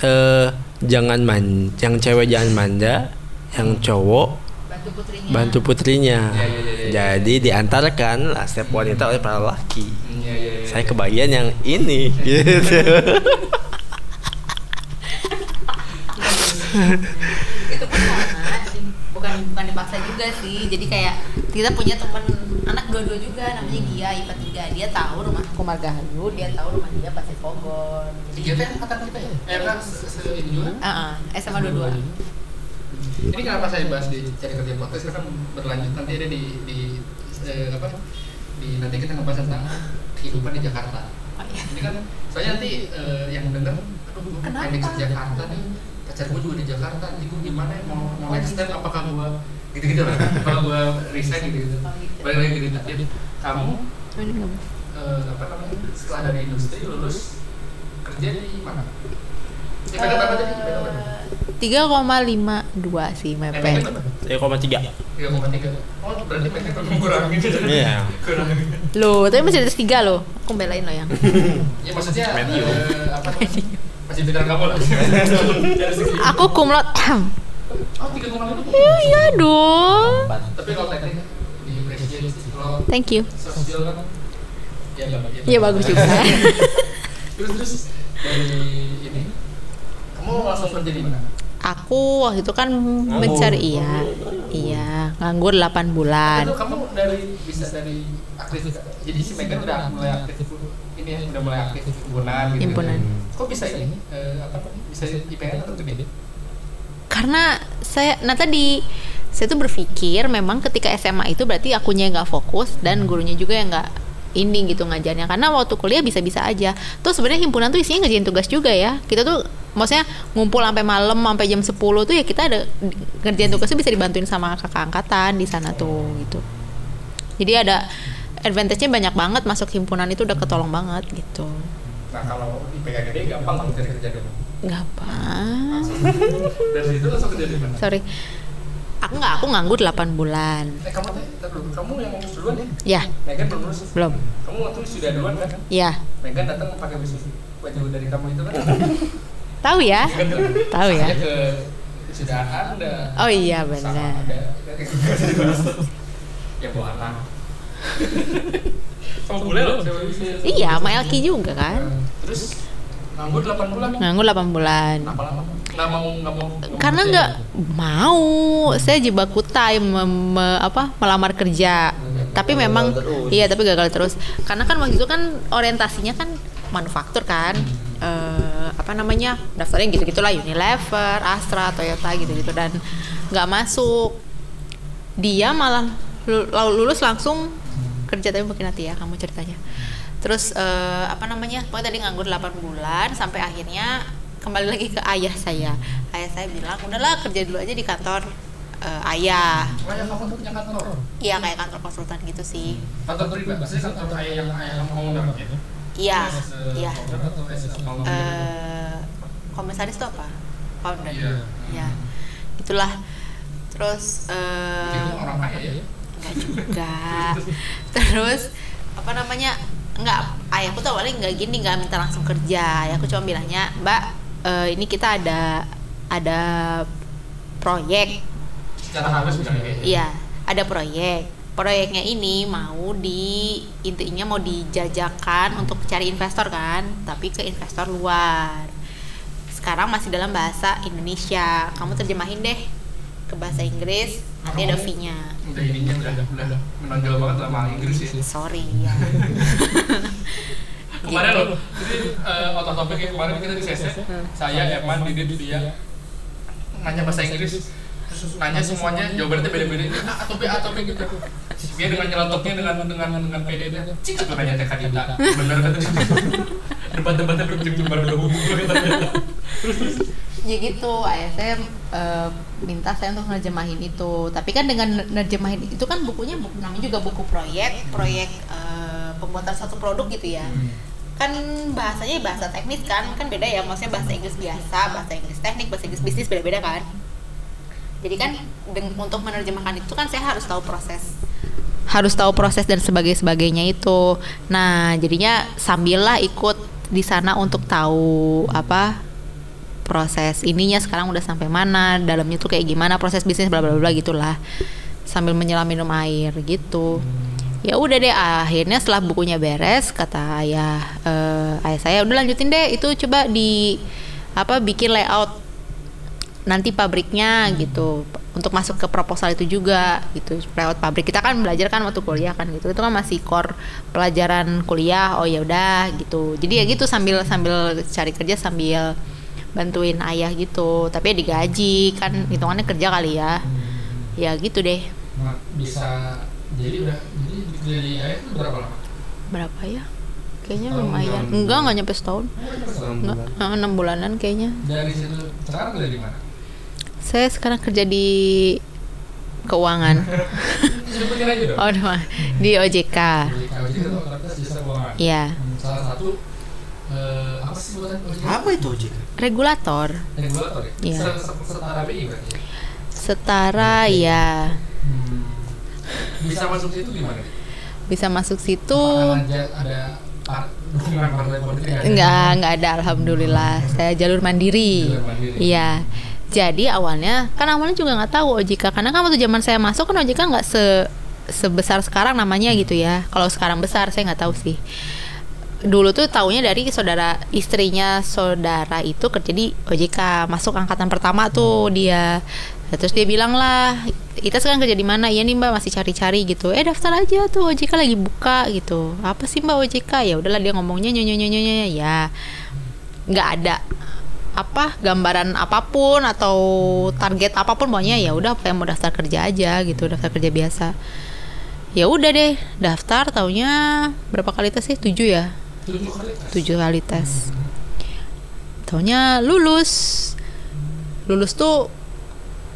eh jangan man, yang cewek jangan manja, yang cowok Bantu putrinya. bantu putrinya. Ya, ya, ya, ya, ya. Jadi diantarkan lah setiap wanita oleh para laki. Hmm, Iya iya. iya. Saya kebagian yang ini gitu. Itu pun di- bukan bukan dipaksa juga sih. Jadi kayak kita punya teman anak dua-dua juga namanya Gia IPA 3 dia tahu rumah aku Margahayu dia tahu rumah dia pasti Bogor Tiga teh angkatan kita ya? Eh enggak, se, se ini juga? Ah, ah, SMA dua-dua. Ini kenapa saya bahas di cari kerja podcast? Karena berlanjut nanti ada di di eh, apa? Di nanti kita ngebahas tentang kehidupan di Jakarta. oh, iya. Ini kan soalnya nanti eh, yang denger, aduh pengen ke Jakarta nih, pacar gue juga di Jakarta, nih gue gimana ya mau mau next step apakah gue gitu-gitu lah, apakah gue resign gitu-gitu. Oh, gitu. Balik lagi Dita. Jadi kamu belum. eh, apa namanya setelah dari industri lulus kerja di mana? Di Medan berapa tadi? Medan berapa? Eh, 3,52 sih Eh, mepet Medan berapa? 3,3. 3,3 Oh berarti mereka kan mengurangi Iya. Kurangi Loh, tapi masih ada tiga loh. Aku belain loh yang. Ya maksudnya Medium. eh, apa namanya? Masih bintang kamu lah Aku kumlot. Oh 3,5 Iya, iya dong. Tapi kalau teknik di presiden Kalau Thank you. sosial kan Ya nggak Iya bagus juga. Terus terus dari ini Kamu langsung kerja di mana? Aku waktu itu kan mencari iya, iya nganggur 8 bulan. Itu kamu dari bisa dari aktif Jadi si Megan udah mulai aktif Ini ya udah mulai aktif himpunan gitu Himpunan. Kok bisa ini? Eh, apa? Bisa IPN atau gede? Karena saya nah tadi saya tuh berpikir memang ketika SMA itu berarti akunya yang nggak fokus dan gurunya juga yang nggak ini gitu ngajarnya karena waktu kuliah bisa-bisa aja tuh sebenarnya himpunan tuh isinya ngerjain tugas juga ya kita tuh maksudnya ngumpul sampai malam sampai jam 10 tuh ya kita ada ngerjain tugasnya bisa dibantuin sama kakak angkatan di sana tuh gitu jadi ada advantage-nya banyak banget masuk himpunan itu udah ketolong banget gitu Nah kalau IPK gede gampang kamu cari kerja dulu gampang Dari situ langsung kerja di mana? sorry aku nggak aku nganggur 8 bulan Eh kamu dulu. kamu yang ngurus duluan ya? ya Megan belum lulus? belum Kamu waktu sudah duluan kan? ya Megan datang pakai baju baju dari kamu itu kan? tahu ya tuh. Tahu ya. Ke sudah ada. Oh iya, benar. Ya bawa anak. sama bule loh iya sama Elki juga kan. Terus? Nganggur 8 bulan. Nganggur 8 bulan. Kenapa lama? Nggak mau nggak mau. Karena nggak mau. Saya jebak kutai mem- me- apa melamar kerja. Tapi memang terus. iya tapi gagal terus. Karena kan waktu itu kan orientasinya kan manufaktur kan. Eh, apa namanya daftarnya gitu gitulah Unilever Astra Toyota gitu gitu dan nggak masuk. Dia malah lulus langsung kerja tapi mungkin nanti ya kamu ceritanya. Terus eh, apa namanya pokoknya tadi nganggur 8 bulan sampai akhirnya kembali lagi ke ayah saya. Ayah saya bilang udahlah kerja dulu aja di kantor eh, ayah. Kayak kamu punya kantor? Iya kayak kantor konsultan gitu sih. Kantor pribadi maksudnya kantor ayah yang ayah gitu iya a iya. eh komisaris itu apa? Founder. Iya. ya itulah. Terus eh itu orang kaya ya enggak juga. Terus apa namanya? Enggak ayahku tuh awalnya nggak gini nggak minta langsung kerja. Ayahku cuma bilangnya mbak eh, ini kita ada ada proyek. Secara halus kayak iya ada proyek. Proyeknya ini mau di intinya mau dijajakan untuk cari investor kan tapi ke investor luar. Sekarang masih dalam bahasa Indonesia. Kamu terjemahin deh ke bahasa Inggris nanti ada fee-nya. Udah ininya udah udah menonjol banget sama Inggris ya. Sorry ya. Kemarin loh jadi uh, of topic ya, kemarin kita di CC saya Eman Didit dia nanya bahasa Inggris. Terus nanya semuanya jawabannya beda-beda. Ini A atau B A atau B gitu. Dia dengan nyelotoknya dengan dengan dengan PD nya cik aku nanya TK Dita bener kata dia debat-debatnya berujung baru dua buku ya gitu ayah saya eh, minta saya untuk nerjemahin itu. Tapi kan dengan nerjemahin itu kan bukunya buku namanya juga buku proyek proyek eh, pembuatan satu produk gitu ya. Kan bahasanya bahasa teknis kan kan beda ya. Maksudnya bahasa Inggris biasa bahasa Inggris teknik bahasa Inggris bisnis beda-beda kan. Jadi kan untuk menerjemahkan itu kan saya harus tahu proses. Harus tahu proses dan sebagai sebagainya itu. Nah jadinya sambillah ikut di sana untuk tahu apa proses ininya sekarang udah sampai mana dalamnya tuh kayak gimana proses bisnis bla bla bla gitulah. Sambil menyelam minum air gitu. Ya udah deh akhirnya setelah bukunya beres kata ayah eh, ayah saya udah lanjutin deh itu coba di apa bikin layout nanti pabriknya gitu. Untuk masuk ke proposal itu juga gitu layout pabrik. Kita kan belajar kan waktu kuliah kan gitu. Itu kan masih core pelajaran kuliah oh ya udah gitu. Jadi ya gitu sambil sambil cari kerja sambil bantuin ayah gitu. Tapi ya digaji kan hitungannya kerja kali ya. Ya gitu deh. Nah, bisa jadi udah jadi jadi ayah itu berapa lama? berapa ya? Kayaknya Tahun lumayan. bulan. enggak enggak nyampe setahun. Oh, enggak eh, enam bulanan kayaknya. Dari situ sekarang di mana? saya sekarang kerja di keuangan. Oh di- OJK jasa keuangan. Iya, Hmm, Salah satu eh, apa sih sebutan OJK? Apa itu OJK? regulator Regulator ya? Iya. Se- se- Setara BI berarti. ya? setara ya Hmm. Bisa masuk situ gimana? bisa masuk situ ada ada par- dukungan partai politik nggak ada? enggak enggak ada alhamdulillah saya jalur mandiri Jalur mandiri. iya jadi awalnya kan awalnya juga nggak tahu OJK karena kan waktu zaman saya masuk kan OJK nggak se sebesar sekarang namanya gitu ya kalau sekarang besar saya nggak tahu sih dulu tuh taunya dari saudara istrinya saudara itu kerja di OJK masuk angkatan pertama tuh dia. Nah, terus dia bilang lah kita sekarang kerja di mana? Iya nih mbak masih cari-cari gitu. Eh daftar aja tuh OJK lagi buka gitu. Apa sih mbak OJK ya udahlah dia ngomongnya nyonya nyonya nyonya ya nggak ada apa gambaran apa pun atau target apa pun pokoknya ya udah kayak mau daftar kerja aja gitu daftar kerja biasa. Ya udah deh daftar taunya berapa kali tes sih? Tujuh ya Tujuh kali tes. taunya lulus. Lulus tuh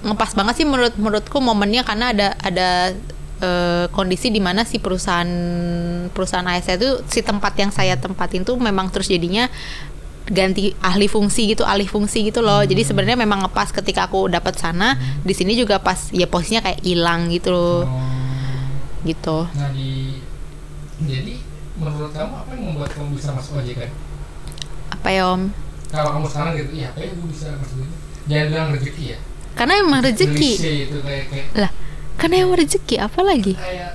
ngepas banget sih menurut menurutku momennya karena ada ada eh, kondisi di mana si perusahaan perusahaan ASN itu si tempat yang saya tempatin tuh memang terus jadinya ganti ahli fungsi gitu alih fungsi gitu loh. Jadi sebenarnya memang ngepas ketika aku dapat sana. Di sini juga pas ya posisinya kayak hilang gitu. Loh Oh. gitu. Nah di jadi menurut kamu apa yang membuat kamu bisa masuk OJK? apa ya om Kalau kamu sekarang gitu, iya, apa ya gue bisa masuk ini? Jangan bilang rezeki ya. karena emang rezeki itu kayak kayak lah karena emang rezeki apa lagi kayak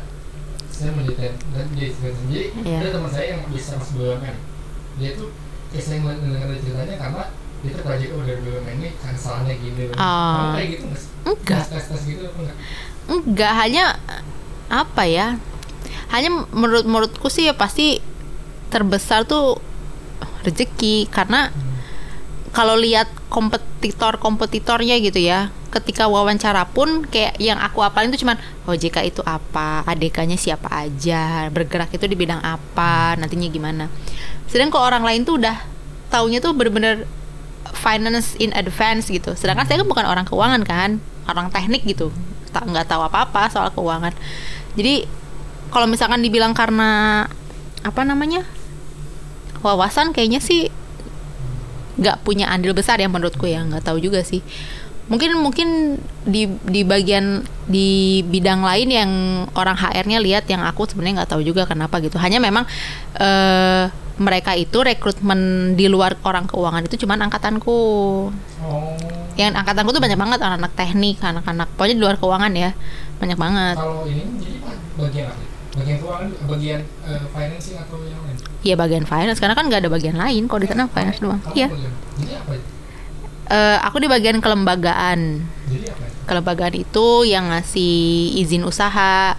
saya mau jadi dan jadi jadi Iya. ada teman saya yang bisa masuk BUMN dia tuh kayak sering mendengar ceritanya karena dia tuh project oh dari BUMN ini kan kesalahannya gini Oh. Kamu kayak gitu nggak? Enggak. tes tes gitu apa enggak enggak hanya apa ya hanya menurut menurutku sih ya pasti terbesar tuh rezeki. Karena kalau lihat kompetitor kompetitornya gitu ya ketika wawancara pun kayak yang aku apalin tuh cuman OJK itu apa? ADK-nya siapa aja? Bergerak itu di bidang apa? Nantinya gimana? Sedangkan kalau orang lain tuh udah taunya tuh bener-bener finance in advance gitu. Sedangkan saya kan bukan orang keuangan kan orang teknik gitu. Tak nggak tahu apa-apa soal keuangan. Jadi kalau misalkan dibilang karena apa namanya wawasan kayaknya sih nggak punya andil besar ya menurutku ya. Nggak tahu juga sih. Mungkin mungkin di di bagian di bidang lain yang orang HR-nya lihat yang aku sebenarnya nggak tahu juga kenapa gitu. Hanya memang eh, mereka itu rekrutmen di luar orang keuangan itu cuman angkatanku. Oh. Yang angkatanku tuh banyak banget anak-anak teknik anak-anak pokoknya di luar keuangan ya. Banyak banget. Kalau ini jadi apa bagian apa bagian keuangan bagian eh, financing atau yang lain? Iya bagian finance. Karena kan nggak ada bagian lain. Kalau di sana finance doang. iya. bagian- jadi apa itu? Eh, aku di bagian kelembagaan. Jadi apa itu? kelembagaan itu yang ngasih izin usaha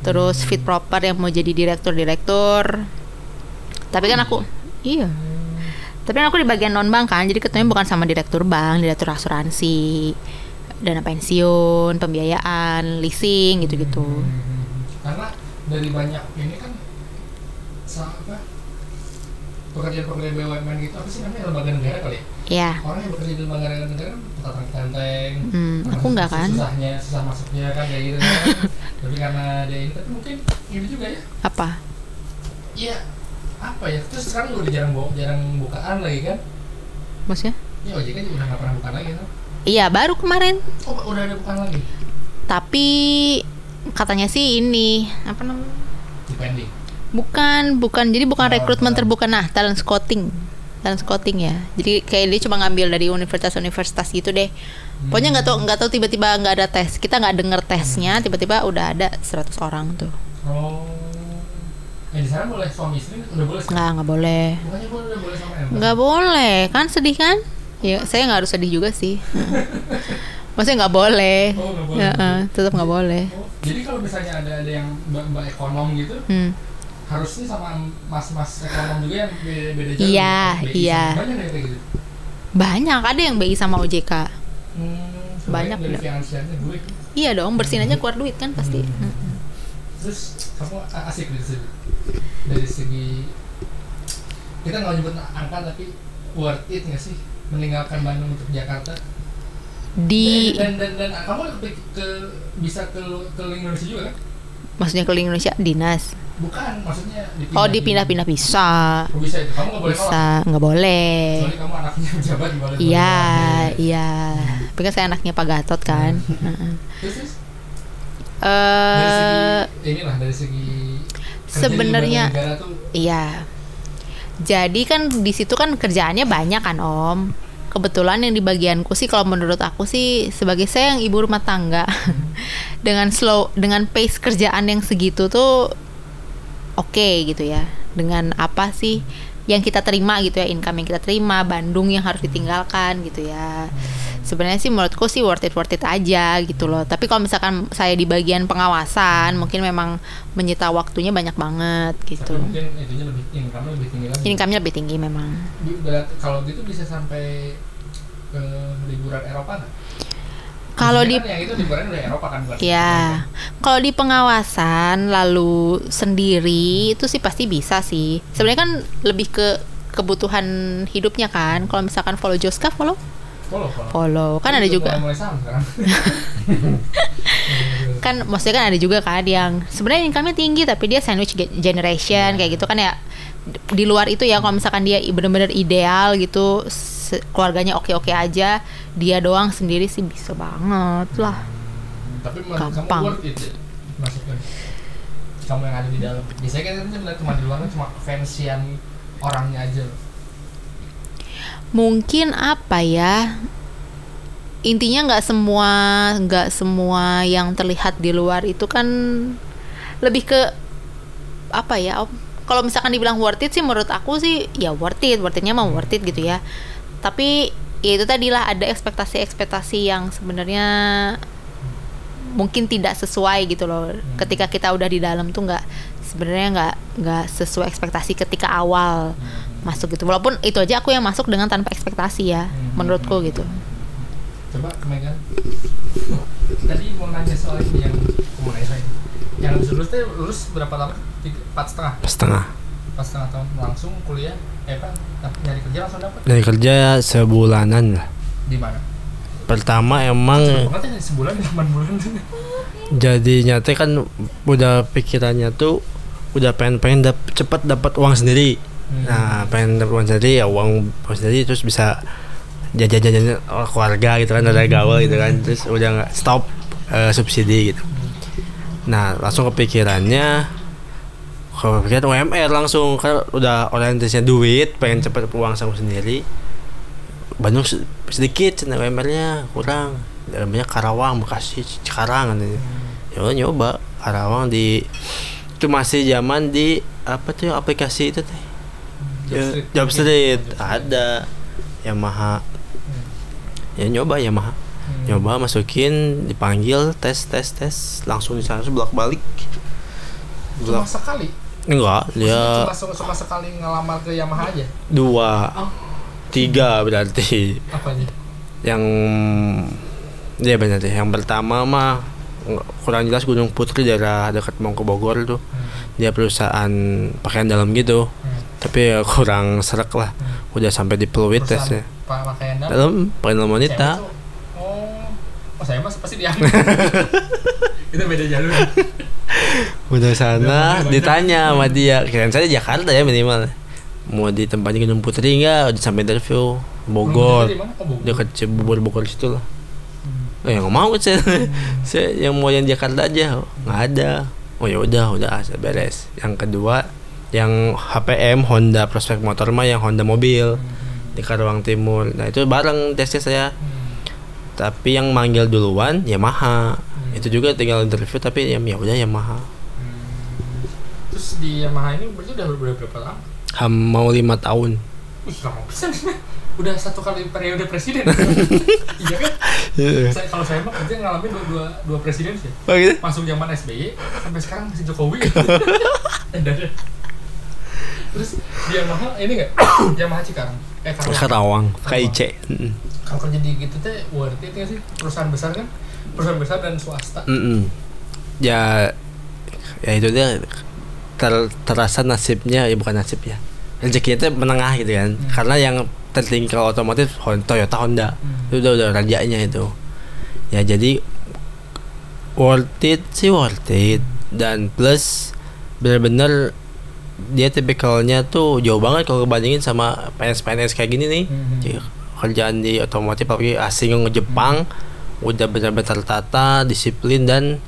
terus fit proper yang mau jadi direktur-direktur. Tapi kan aku iya. Tapi kan aku di bagian non bank kan jadi ketemunya bukan sama direktur bank direktur asuransi dana pensiun pembiayaan leasing gitu-gitu. Hmm, karena dari banyak ini kan apa pekerjaan-pekerjaan BUMN gitu apa sih namanya lembaga negara kali ya? Ya orang yang bekerja di lembaga negara kan tetap tenteng Hmm, aku nggak kan. susahnya susah masuknya kan kayak gitu kan. Tapi karena dia ini tapi mungkin ini juga ya. Apa? Iya apa ya? Terus sekarang udah jarang bu- jarang bukaan lagi kan? Maksudnya? Ya ojek kan udah nggak pernah bukaan lagi kan? Iya baru kemarin. Oh udah ada bukaan lagi? Tapi katanya sih ini apa namanya depending Bukan, bukan. Jadi bukan Oh, rekrutmen terbuka nah, talent scouting. Talent scouting ya. Jadi kayak dia cuma ngambil dari universitas-universitas gitu deh. Pokoknya nggak tahu nggak tahu tiba-tiba nggak ada tes. Kita nggak denger tesnya, tiba-tiba udah ada 100 orang tuh. oh eh di sana boleh suami istri udah boleh? Nggak, nggak boleh. bukannya boleh sama Nggak boleh. Kan sedih kan? Ya, saya nggak harus sedih juga sih. Maksudnya nggak boleh. Oh, nggak boleh. Ya, tetap nggak boleh. Oh, jadi kalau misalnya ada ada yang mbak, mbak ekonom gitu Hmm. harusnya sama mas-mas ekonom juga yang beda, beda jalur Iya, iya. banyak kayak gitu Banyak ada yang BI sama OJK. hmm, Banyak, finansialnya gue Iya dong, bersihin aja keluar duit kan pasti. Hmm. Mm-mm. terus kamu asik dari segi dari segi kita nggak nyebut angka tapi worth it nggak sih meninggalkan Bandung untuk Jakarta Di dan dan dan, dan kamu ke, ke bisa ke ke Indonesia juga kan maksudnya keliling Indonesia dinas. bukan maksudnya Oh dipindah-pindah bisa, Oh, bisa itu kamu nggak boleh bisa nggak boleh. Kecuali kamu anaknya pejabat di balik Iya, iya. Tapi kan saya anaknya Pak Gatot kan. Heeh. Dari Eh, segi inilah dari segi sebenarnya iya. Jadi kan di situ kan kerjaannya banyak kan Om. Kebetulan yang di bagianku sih kalau menurut aku sih sebagai saya yang ibu rumah tangga dengan slow dengan pace kerjaan yang segitu tuh oke gitu ya. Dengan apa sih yang kita terima gitu ya, income yang kita terima, Bandung yang harus ditinggalkan gitu ya. Sebenarnya sih menurutku sih worth it worth it aja gitu loh. Tapi kalau misalkan saya di bagian pengawasan, mungkin memang menyita waktunya banyak banget gitu. tapi mungkin itunya lebih income lebih tinggi lagi Income-nya lebih tinggi memang. Kalau gitu bisa sampai ke liburan Eropa nggak? Kalau di kan itu liburan udah Eropa kan bukan ya, kalau di pengawasan lalu sendiri itu sih pasti bisa sih. Sebenarnya kan lebih ke kebutuhan hidupnya kan. Kalau misalkan follow Joska follow follow follow follow kan ada Udah juga. kan maksudnya kan ada juga kan yang sebenarnya income-nya tinggi tapi dia sandwich ge- generation kayak gitu kan ya. Di luar itu ya kalau misalkan dia bener-bener ideal gitu keluarganya oke-oke aja dia doang sendiri sih bisa banget lah. Tapi menurut kamu Gampang. worth it ya? masuknya kamu yang ada di dalam. Biasanya kan cuma di luar kan cuma fansian orangnya aja. loh. Mungkin apa ya? Intinya nggak semua nggak semua yang terlihat di luar itu kan lebih ke apa ya? Om kalau misalkan dibilang worth it sih menurut aku sih ya worth it worth itnya mah worth it gitu ya. Tapi ya itu tadilah ada ekspektasi-ekspektasi yang sebenarnya mungkin tidak sesuai gitu loh. Ketika kita udah di dalam tuh nggak sebenarnya nggak nggak sesuai ekspektasi ketika awal masuk gitu. Walaupun itu aja aku yang masuk dengan tanpa ekspektasi ya menurutku gitu. Coba Megan. Tadi mau nanya soal ini yang aku mau nanya soal ini. yang habis lulus teh lulus berapa lama empat setengah? Setengah. Empat setengah tahun. Langsung kuliah eh apa nyari kerja langsung dapat? Dari kerja sebulanan lah. Di mana? Pertama emang banget ya sebulan delapan bulan. jadinya teh kan udah pikirannya tuh udah pengen pengen dap, cepet dapat uang sendiri Hmm. nah pengen dapat uang sendiri ya uang uang sendiri terus bisa jajan jajan keluarga gitu kan ada gaul gitu kan terus udah nggak stop eh, subsidi gitu. Nah langsung kepikirannya kalau pikiran UMR langsung kan udah orientasinya duit pengen cepet uang sama sendiri. Bandung se- sedikit cina UMR-nya kurang. Dalamnya Karawang Bekasi Cikarang katanya. Ya udah nyoba. Karawang di itu masih zaman di apa tuh aplikasi itu teh Job Ya, Street. Job Street ada. Yamaha. Ya nyoba Yamaha. Hmm. nyoba masukin dipanggil tes tes tes. Langsung di sana bolak balik cuma sekali? Enggak dia cuma, se- cuma sekali ngelamar ke Yamaha aja? Dua. Oh. tiga berarti. Apa aja yang dia benar deh. Yang pertama mah kurang jelas Gunung Putri daerah dekat Mongko Bogor tuh. Dia perusahaan pakaian dalam gitu. Hmm. tapi ya kurang serak lah. Udah sampai di Pluit tesnya Pak pakaian dalam? Dalam pakaian dalam wanita. Oh oh saya mas pasti diambil. Itu beda jalur. Udah sana Udah, ditanya sama dia. Kirain saya Jakarta ya minimal. Mau di tempatnya Gunung Putri nggak? Udah sampai interview Bogor. Bogor. dekat Cibubur Bogor situ lah Eh, yang mau saya, saya yang mau yang Jakarta aja nggak ada. Oh ya udah, udah saya beres. Yang kedua, yang HPM Honda Prospek Motor mah yang Honda mobil di Karawang Timur. Nah itu bareng tesnya saya. Tapi yang manggil duluan Yamaha. Itu juga tinggal interview tapi ya ya udah Yamaha. terus di Yamaha ini berarti udah berapa lama Ham mau lima tahun. Wih, lama udah satu kali periode presiden. Iya kan? Saya, kalau saya mah kerja ngalamin dua, dua, dua presiden sih. Oh gitu? masuk zaman SBY sampai sekarang masih Jokowi. Terus di Yamaha ini nggak? Yamaha Cikarang. Eh Karawang. Karawang, KIC. Kalau kerja di gitu teh worth it nggak sih. Perusahaan besar kan? Perusahaan besar dan swasta. Mm-mm. Ya, ya itu dia ter- terasa nasibnya ya bukan nasib ya. Rezekinya itu menengah gitu kan. Hmm. karena yang tertinggi kalau otomotif Toyota Honda. Hmm. itu udah udah rajanya itu. Ya jadi worth it sih worth it. Dan plus bener-bener dia tipikalnya tuh jauh banget kalau kebandingin sama PNS-PNS kayak gini nih. Hmm. Jadi, kerjaan di otomotif apalagi asing yang Jepang udah benar-benar tertata disiplin dan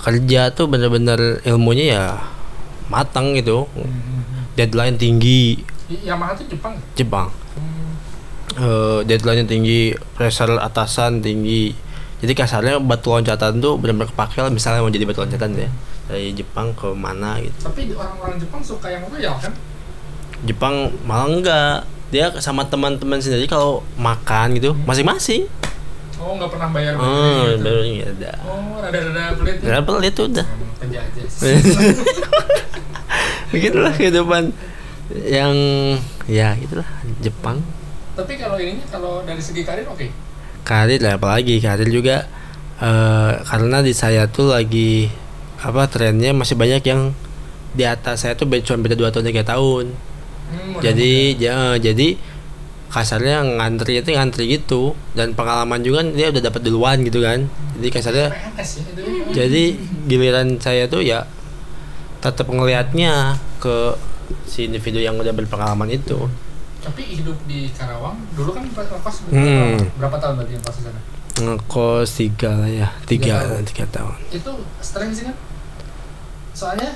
kerja tuh bener-bener ilmunya ya matang gitu. Deadline tinggi. Yamaha tuh Jepang nggak? Jepang Hmm. eh deadline tinggi pressure atasan tinggi. Jadi kasarnya batu loncatan tuh benar-benar kepake lah misalnya mau jadi batu loncatan ya. Dari Jepang ke mana gitu. Tapi orang-orang Jepang suka yang royal kan? Jepang malah enggak. Dia sama teman-teman sendiri kalau makan gitu masing-masing. Oh nggak pernah bayar oh gitu. baru ada. Oh rada-rada pelit ya? Nggak pelit udah. Hmm, penjajah begitulah kehidupan yang ya gitulah Jepang tapi kalau ininya kalau dari segi karir oke. Karir lah apalagi karir juga eh karena di saya tuh lagi apa trennya masih banyak yang di atas saya tuh cuma beda dua tahun tiga tahun. Hmm, jadi ya, jadi kasarnya ngantri itu ngantri gitu. Dan pengalaman juga kan dia udah dapat duluan gitu kan. Jadi kasarnya ya ya. jadi giliran saya tuh ya tetap ngelihatnya ke si individu yang udah berpengalaman itu tapi hidup di Karawang dulu kan pas ngekos Hmm. berapa tahun berarti ngekos di sana? Ngekos tiga lah ya Tiga tiga tahun. tiga tahun. Itu stres sih kan soalnya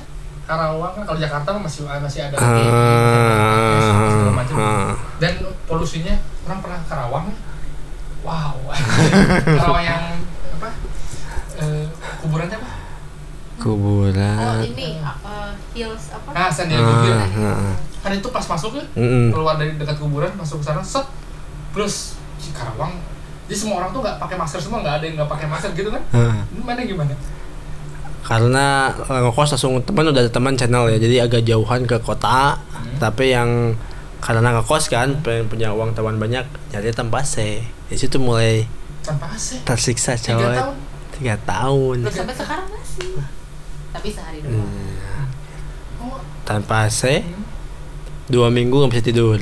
Karawang kan kalau Jakarta kan masih masih ada Ah, segala macam. ah. dan polusinya orang pernah ke Karawang wow. Karawang yang apa eh, kuburannya apa? Oh kuburan ini uh, Hills nah San Diego Ah, ah, kan itu pas masuk ya Mm-mm. keluar dari dekat kuburan masuk ke sana set plus Cikarawang jadi semua orang tuh nggak pakai masker semua nggak ada yang nggak pakai masker gitu kan. Ini mana gimana? Karena ngekos langsung teman udah ada teman channel ya jadi agak jauhan ke kota. Tapi yang karena ngekos kan pengen punya uang teman banyak jadi tanpa C. Di situ mulai tanpa AC tersiksa tiga cowok tahun? Tiga tahun. Sampai sekarang masih. Tapi sehari doang. Oh. Tanpa AC dua minggu nggak bisa tidur.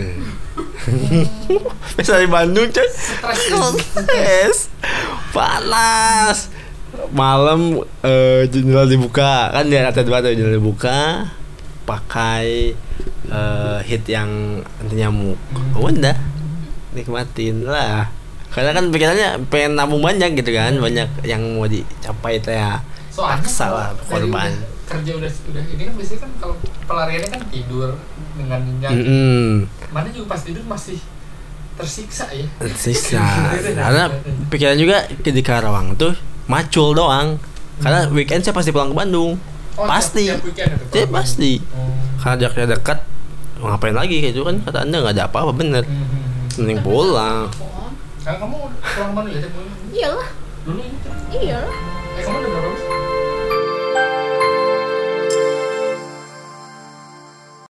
Bisa di Bandung coy stres. Panas. Malam eh, jendela dibuka. Kan di lantai dua jendela dibuka. Pakai eh, hit yang anti nyamuk. Oh, udah. Nikmatin lah. Karena kan pikirannya pengen nabung banyak gitu kan. Banyak yang mau dicapai teh ya. Soalnya Paksa lah, korban. Udah kerja udah udah ini kan biasanya kan kalau pelariannya kan tidur dengan nyenyak. Mm-mm. mana juga pas tidur masih tersiksa ya. Sisa karena pikiran juga di Karawang tuh macul doang. Karena weekend saya pasti pulang ke Bandung. Oh, pasti. tiap, tiap kalau pasti. Oh. karena jaraknya dekat ngapain lagi kayak itu kan? Kata anda nggak ada apa-apa bener. Hmm, hmm, hmm. mending pulang. Sekarang kamu pulang ke Bandung ya tiap iyalah. Dulu kan iyalah. Eh kamu udah